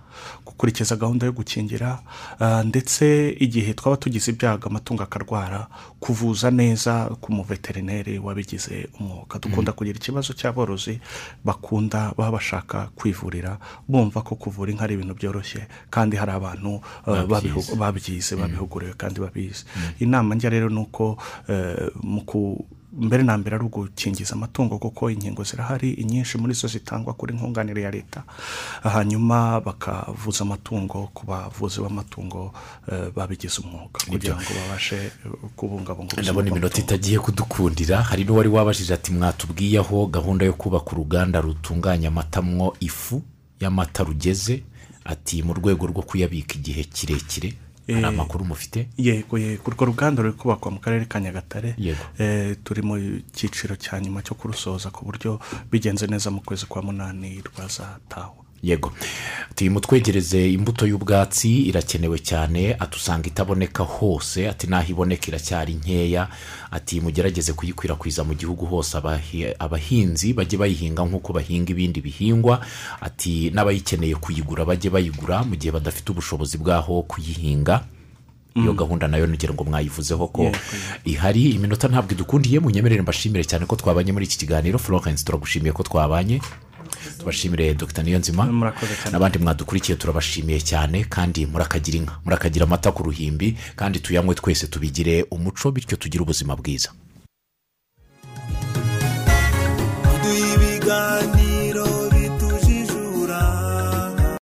gukurikiza gahunda yo gukingira uh, ndetse igihe twaba tugize ibyago amatungo akarwara kuvuza neza ku muveterineri wabigize umwuga. Dukunda kugira ikibazo cy'aborozi bakunda baba bashaka kwivurira bumva ko kuvura inka ari ibintu byoroshye kandi hari abantu uh, Babyize. babyize babihuguriwe kandi babizi. Inama njya rero ni uko eh, mu ku mbere na mbere ari ugukingiza amatungo kuko inkingo zirahari inyinshi muri zo zitangwa kuri nkunganire ya leta. Hanyuma bakavuza amatungo ku bavuzi b'amatungo eh, babigize umwuga kugira ngo babashe kubungabunga ubuzima ndabona iminota itagiye kudukundira. Hari n'uwari wabajije ati mwatubwiye aho gahunda yo kubaka uruganda rutunganya amata mwo ifu y'amata rugeze? Ati mu rwego rwo kuyabika igihe kirekire. Hari Eh, amakuru mufite? yego yego urwo ruganda ruri kubakwa mu karere ka nyagatare. Yego. Eh, turi mu cyiciro cya nyuma cyo kurusoza ku buryo bigenze neza mu kwezi kwa munani rwazatahwa yego. Ati mutwegereze imbuto y'ubwatsi irakenewe cyane atusanga itaboneka hose ati n'aho iboneka iracyari nkeya. Ati mugerageze kuyikwirakwiza mu gihugu hose abahi- abahinzi bajye bayihinga nk'uko bahinga ibindi bihingwa. Ati n'abayikeneye kuyigura bajye bayigura mu gihe badafite ubushobozi bwaho kuyihinga. Iyo gahunda na yo nugera ngo mwayivuzeho ko ihari. Iminota ntabwo idukundiye munyemerere mbashimire cyane ko twabanye muri iki kiganiro. Florence turagushimiye ko twabanye. Tubashimire dr. Niyonzima. N'abandi mwadukurikiye turabashimiye cyane kandi murakagira inka murakagira amata ku ruhimbi kandi tuyanywe twese tubigire umuco bityo tugire ubuzima bwiza.